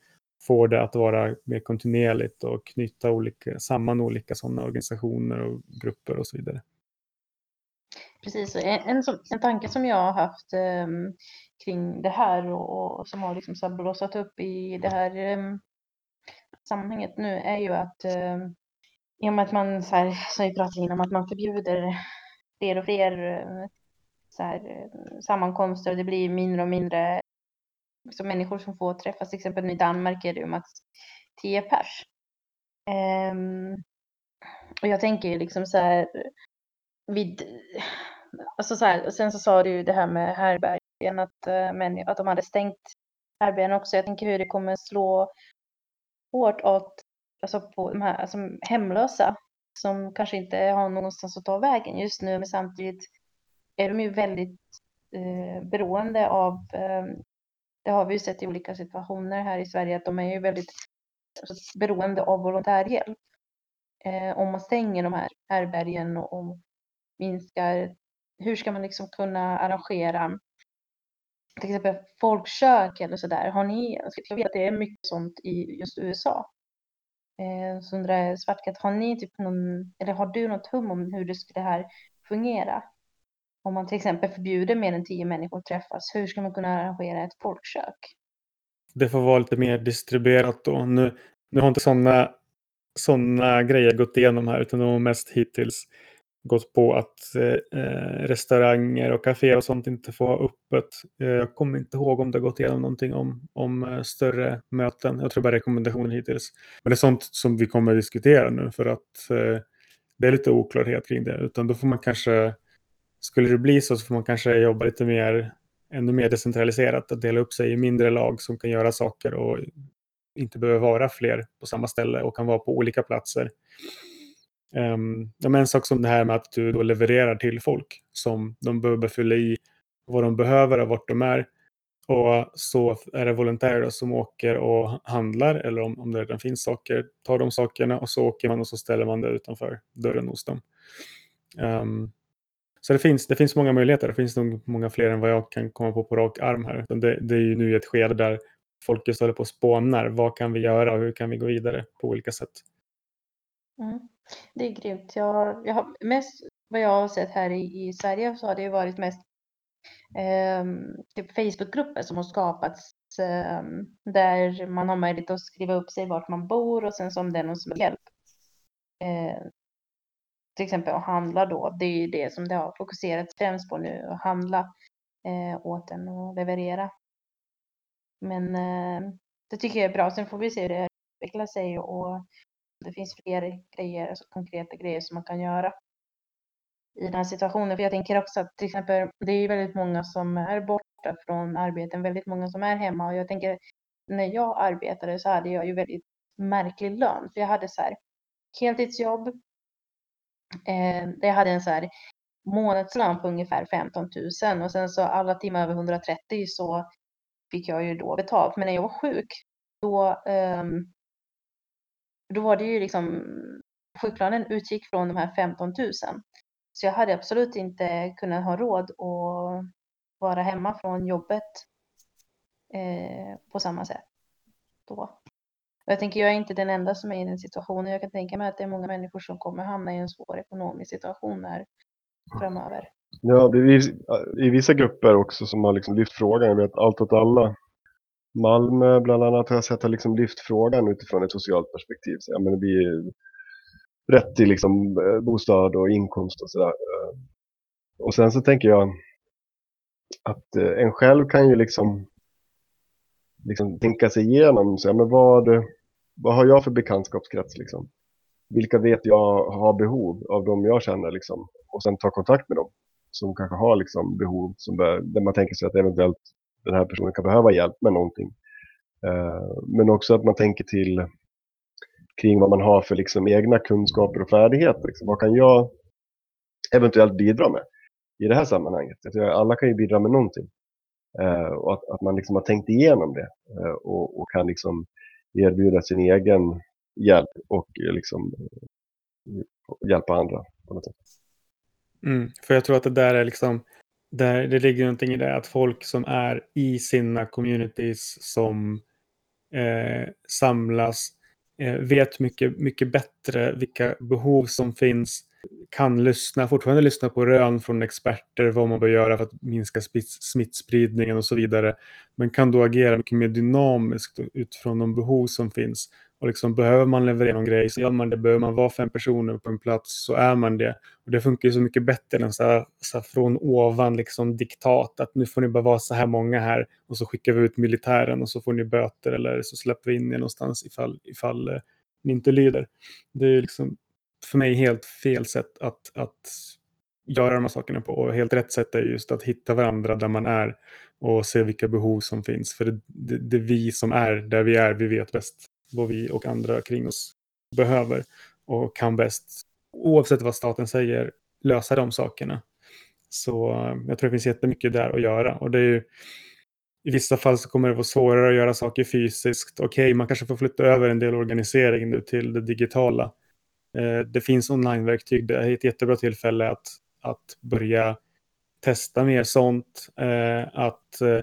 få det att vara mer kontinuerligt och knyta olika, samman olika sådana organisationer och grupper och så vidare. Precis, en, en, en tanke som jag har haft um, kring det här och, och som har liksom så blossat upp i det här um, sammanhanget nu är ju att eh, i och med att man, så här, som vi pratade innan, att man förbjuder fler och fler eh, så här, eh, sammankomster och det blir mindre och mindre så människor som får träffas. Till exempel i Danmark är det ju max 10 pers. Um, och jag tänker ju liksom så här vid, alltså så här, sen så sa du ju det här med härbergen att, eh, men, att de hade stängt härbergen också. Jag tänker hur det kommer slå hårt åt alltså på de här alltså hemlösa som kanske inte har någonstans att ta vägen just nu, men samtidigt är de ju väldigt eh, beroende av, eh, det har vi ju sett i olika situationer här i Sverige, att de är ju väldigt alltså, beroende av volontärhjälp. Eh, om man stänger de här härbergen och, och minskar, hur ska man liksom kunna arrangera till exempel folkkök eller sådär. Har ni, jag vet att det är mycket sånt i just USA. Eh, så undrar jag, Svartkatt, har ni typ någon, eller har du något hum om hur det skulle här fungera? Om man till exempel förbjuder mer än tio människor att träffas, hur ska man kunna arrangera ett folkkök? Det får vara lite mer distribuerat då. Nu, nu har inte sådana såna grejer gått igenom här, utan de har mest hittills gått på att eh, restauranger och kaféer och sånt inte får ha öppet. Eh, jag kommer inte ihåg om det har gått igenom någonting om, om eh, större möten. Jag tror bara rekommendationer hittills. Men det är sånt som vi kommer att diskutera nu för att eh, det är lite oklarhet kring det. Utan då får man kanske, skulle det bli så så får man kanske jobba lite mer, ännu mer decentraliserat. Att dela upp sig i mindre lag som kan göra saker och inte behöver vara fler på samma ställe och kan vara på olika platser. Um, en sak som det här med att du då levererar till folk som de behöver fylla i vad de behöver och vart de är. Och så är det volontärer som åker och handlar eller om, om det redan finns saker, tar de sakerna och så åker man och så ställer man det utanför dörren hos dem. Um, så det finns, det finns många möjligheter. Det finns nog många fler än vad jag kan komma på på rak arm här. Det, det är ju nu i ett skede där folk just håller på och spånar. Vad kan vi göra och hur kan vi gå vidare på olika sätt? Mm. Det är grymt. Jag, jag har mest vad jag har sett här i, i Sverige så har det ju varit mest eh, typ Facebookgrupper som har skapats eh, där man har möjlighet att skriva upp sig vart man bor och sen som det är någon som hjälp. Eh, till exempel att handla då, det är ju det som det har fokuserats främst på nu, att handla eh, åt en och leverera. Men eh, det tycker jag är bra. Sen får vi se hur det utvecklar sig och det finns fler grejer, alltså konkreta grejer som man kan göra i den här situationen. För jag tänker också att till exempel, det är väldigt många som är borta från arbeten, väldigt många som är hemma och jag tänker när jag arbetade så hade jag ju väldigt märklig lön. För jag hade så här heltidsjobb. Eh, jag hade en så här månadslön på ungefär 15 000 och sen så alla timmar över 130 så fick jag ju då betalt. Men när jag var sjuk då, eh, då var det ju liksom Sjukplanen utgick från de här 15 000. Så jag hade absolut inte kunnat ha råd att vara hemma från jobbet eh, på samma sätt då. Jag tänker, jag är inte den enda som är i den situationen. Jag kan tänka mig att det är många människor som kommer hamna i en svår ekonomisk situation här framöver. Ja, det är i vissa grupper också som har liksom lyft frågan. Jag vet Allt åt alla. Malmö bland annat har jag sett har liksom lyft frågan utifrån ett socialt perspektiv. Så, ja, men vi rätt till liksom, eh, bostad och inkomst och sådär. Eh, och sen så tänker jag att eh, en själv kan ju liksom, liksom tänka sig igenom, så, ja, men vad, vad har jag för bekantskapskrets liksom? Vilka vet jag har behov av de jag känner liksom? Och sen ta kontakt med dem som kanske har liksom behov som bör, där man tänker sig att eventuellt den här personen kan behöva hjälp med någonting. Eh, men också att man tänker till kring vad man har för liksom egna kunskaper och färdigheter. Liksom. Vad kan jag eventuellt bidra med i det här sammanhanget? alla kan ju bidra med någonting. Eh, och att, att, man liksom har tänkt igenom det eh, och, och, kan liksom erbjuda sin egen hjälp och liksom hjälpa andra på något sätt. Mm, för jag tror att det där är liksom, där, det ligger någonting i det att folk som är i sina communities som eh, samlas Eh, vet mycket, mycket bättre vilka behov som finns, kan lyssna, fortfarande lyssna på rön från experter, vad man bör göra för att minska smittspridningen och så vidare. Men kan då agera mycket mer dynamiskt utifrån de behov som finns och liksom, behöver man leverera någon grej så gör man det. Behöver man vara fem personer på en plats så är man det. Och det funkar ju så mycket bättre än så här, så här från ovan liksom diktat. Att nu får ni bara vara så här många här och så skickar vi ut militären och så får ni böter eller så släpper vi in er någonstans ifall, ifall eh, ni inte lyder. Det är liksom för mig helt fel sätt att, att göra de här sakerna på. Och helt rätt sätt är just att hitta varandra där man är och se vilka behov som finns. För det, det, det är vi som är där vi är, vi vet bäst vad vi och andra kring oss behöver och kan bäst, oavsett vad staten säger, lösa de sakerna. Så eh, jag tror det finns jättemycket där att göra. Och det är ju, I vissa fall så kommer det vara svårare att göra saker fysiskt. Okej, okay, man kanske får flytta över en del organisering nu till det digitala. Eh, det finns onlineverktyg. Det är ett jättebra tillfälle att, att börja testa mer sånt. Eh, att, eh,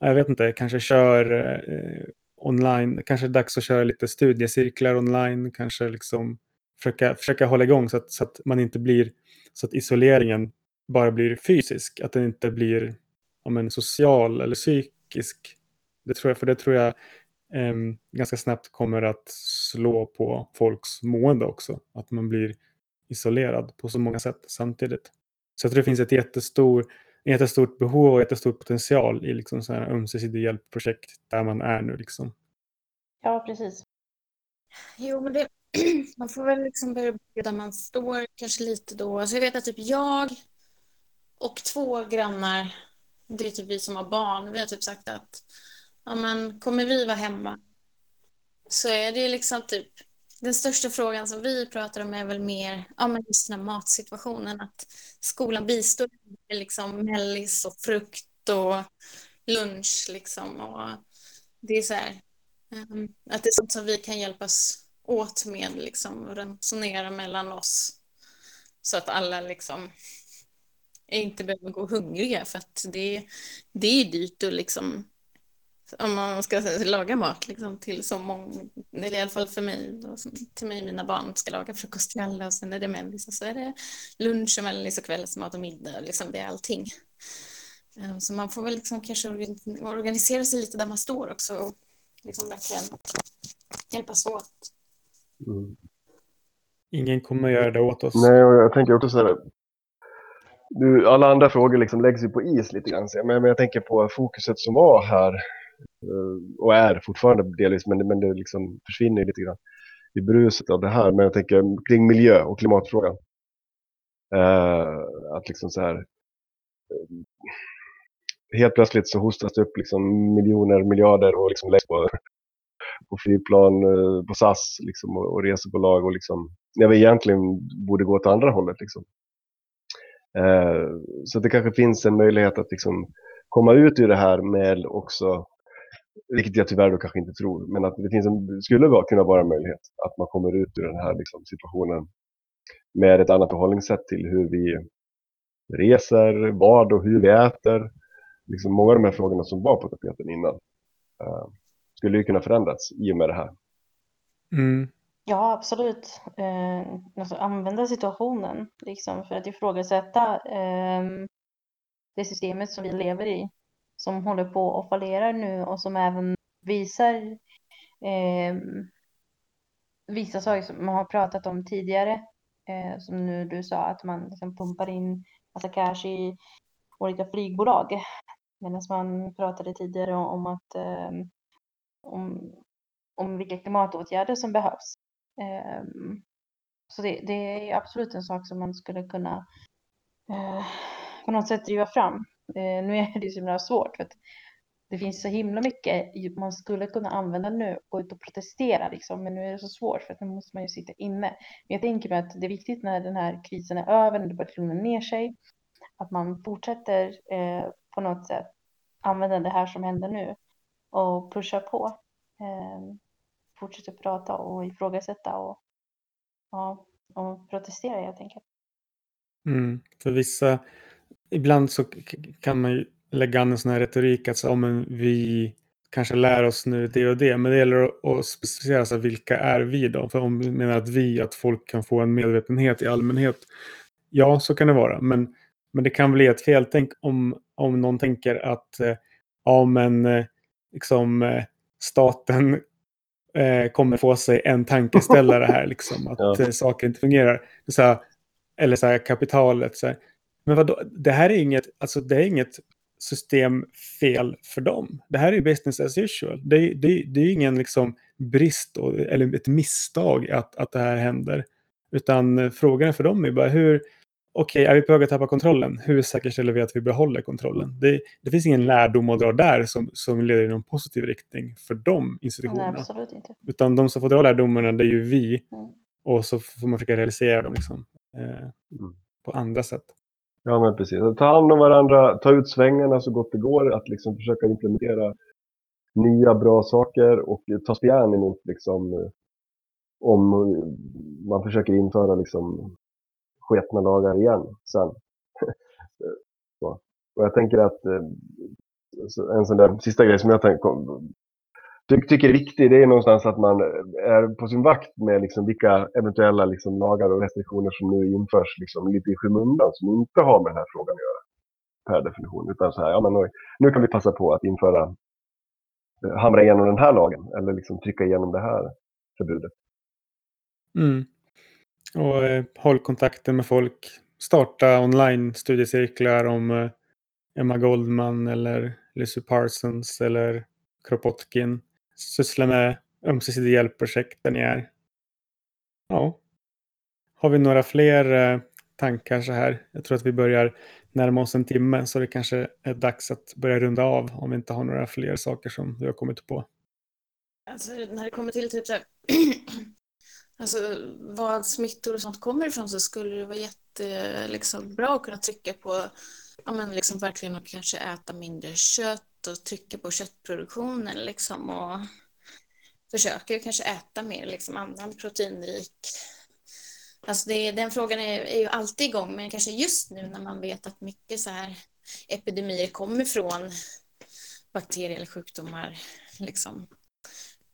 jag vet inte, kanske kör eh, online. Kanske är dags att köra lite studiecirklar online. Kanske liksom försöka, försöka hålla igång så att, så att man inte blir så att isoleringen bara blir fysisk. Att den inte blir om en social eller psykisk. Det tror jag, för det tror jag eh, ganska snabbt kommer att slå på folks mående också. Att man blir isolerad på så många sätt samtidigt. Så jag tror det finns ett jättestor jättestort behov och jättestor potential i liksom sådana här ömsesidiga hjälpprojekt där man är nu. Liksom. Ja, precis. Jo, men det, man får väl liksom börja där man står kanske lite då. Alltså jag vet att typ jag och två grannar, det är typ vi som har barn, vi har typ sagt att ja, men, kommer vi vara hemma så är det liksom typ den största frågan som vi pratar om är väl mer ja, men just den här matsituationen. Att skolan bistår med liksom mellis och frukt och lunch liksom. Och det är så här, ehm, att det är sånt som vi kan hjälpas åt med liksom och resonera mellan oss. Så att alla liksom inte behöver gå hungriga för att det, det är dyrt att liksom om man ska laga mat liksom, till så många, eller i alla fall för mig, då, till mig och mina barn ska laga frukost till alla och sen är det mellis så är det lunch och mellis och kvällsmat och middag, liksom, det är allting. Eh, så man får väl liksom kanske organisera sig lite där man står också och liksom verkligen hjälpas åt. Mm. Ingen kommer att göra det åt oss. Nej, och jag tänker också så här, nu, alla andra frågor liksom läggs ju på is lite grann. Men, men jag tänker på fokuset som var här Eh, och är fortfarande delvis, men, men det liksom försvinner lite grann i bruset av det här. Men jag tänker kring miljö och klimatfrågan. Eh, att liksom så här, eh, helt plötsligt så hostas det upp liksom miljoner, miljarder och liksom läggs på, på flygplan, eh, på SAS liksom, och, och resebolag och liksom, när vi egentligen borde gå åt andra hållet. Liksom. Eh, så det kanske finns en möjlighet att liksom komma ut ur det här med också, vilket jag tyvärr då kanske inte tror, men att det finns en, skulle kunna vara en möjlighet att man kommer ut ur den här liksom situationen med ett annat förhållningssätt till hur vi reser, vad och hur vi äter. Liksom många av de här frågorna som var på tapeten innan uh, skulle ju kunna förändras i och med det här. Mm. Ja, absolut. Eh, alltså använda situationen liksom, för att ifrågasätta eh, det systemet som vi lever i, som håller på att fallera nu och som även visar eh, vissa saker som man har pratat om tidigare, eh, som nu du sa, att man liksom pumpar in massa cash i olika flygbolag, medan man pratade tidigare om att eh, om, om vilka klimatåtgärder som behövs. Eh, så det, det, är absolut en sak som man skulle kunna eh, på något sätt driva fram. Eh, nu är det så himla svårt för att det finns så himla mycket man skulle kunna använda nu, gå ut och protestera liksom, men nu är det så svårt för att nu måste man ju sitta inne. Men jag tänker mig att det är viktigt när den här krisen är över, när det börjar lugna ner sig, att man fortsätter eh, på något sätt använda det här som händer nu och pusha på. Eh, fortsätter prata och ifrågasätta och, ja, och protestera helt enkelt. Mm, för vissa, ibland så kan man ju lägga an en sån här retorik att så, men vi kanske lär oss nu det och det, men det gäller att specificera så vilka är vi då? För om vi menar att vi, att folk kan få en medvetenhet i allmänhet, ja så kan det vara, men, men det kan bli ett feltänk om, om någon tänker att eh, ja men eh, liksom eh, staten eh, kommer få sig en tankeställare här, liksom, att ja. Eh, saker inte fungerar. Så här, eller så här, kapitalet. Så här. Men vadå, det här är inget, alltså, det är inget systemfel för dem. Det här är business as usual. Det, det, det är ingen liksom, brist och, eller ett misstag att, att det här händer. Utan eh, frågan för dem är bara hur, okej, okay, är vi på väg att tappa kontrollen? Hur säkerställer vi att vi behåller kontrollen? Det, det finns ingen lärdom att dra där som, som leder i någon positiv riktning för de institutionerna. Nej, absolut inte. Utan de som får dra lärdomarna, det är ju vi. Mm. Och så får man försöka realisera dem liksom, eh, mm. på andra sätt. Ja, men precis. Att ta hand om varandra, ta ut svängarna så gott det går, att liksom försöka implementera nya bra saker och ta spjärn emot liksom, eh, om man försöker införa liksom, sketna lagar igen sen. Och jag tänker att eh, en sån där sista grej som jag tänk, ty, tycker är viktig, det är någonstans att man är på sin vakt med liksom vilka eventuella liksom lagar och restriktioner som nu införs liksom lite i skymundan som inte har med den här frågan att göra per definition. Utan så här, ja men nu, nu kan vi passa på att införa, eh, hamra igenom den här lagen eller liksom trycka igenom det här förbudet. Mm. Och eh, håll kontakten med folk. Starta online-studiecirklar om eh, Emma Goldman eller Lucy Parsons eller Kropotkin. Syssla med ömsesidig hjälpprojekt där ni är. Ja. Har vi några fler eh, tankar så här? Jag tror att vi börjar närma oss en timme så det kanske är dags att börja runda av om vi inte har några fler saker som du har kommit på. Alltså när det kommer till typ så här Alltså vad smittor och sånt kommer ifrån så skulle det vara jättebra liksom, att kunna trycka på ja, men liksom verkligen att kanske äta mindre kött och trycker på köttproduktionen liksom och försöker kanske äta mer liksom annan proteinrik. Alltså det, den frågan är, är ju alltid igång, men kanske just nu när man vet att mycket så här epidemier kommer från bakterier eller sjukdomar, liksom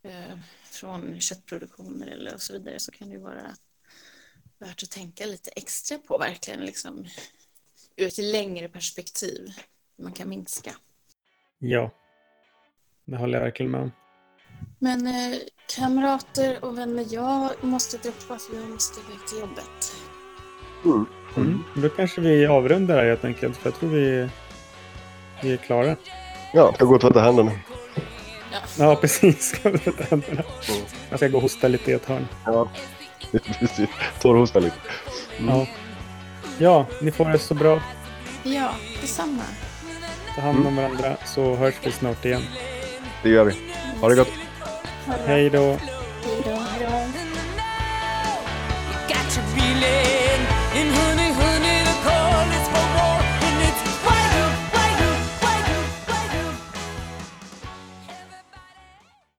eh, från köttproduktioner eller och så vidare, så kan det ju vara värt att tänka lite extra på verkligen, liksom ur ett längre perspektiv, hur man kan minska. Ja, det håller jag verkligen med om. Men eh, kamrater och vänner, jag måste droppa för jag måste iväg till jobbet. Mm. Mm. Då kanske vi avrundar här helt enkelt, för jag tror vi, vi är klara. Ja, jag går och tvättar händerna. Ja, precis. Ska vi ta händerna? Mm. Jag ska gå och hosta lite i ett hörn. Ja, precis. Torrhosta lite. Mm. Ja. ja, ni får det så bra. Ja, detsamma. Ta hand om varandra så hörs vi snart igen. Det gör vi. Ha det gott. Hej då. Hej då.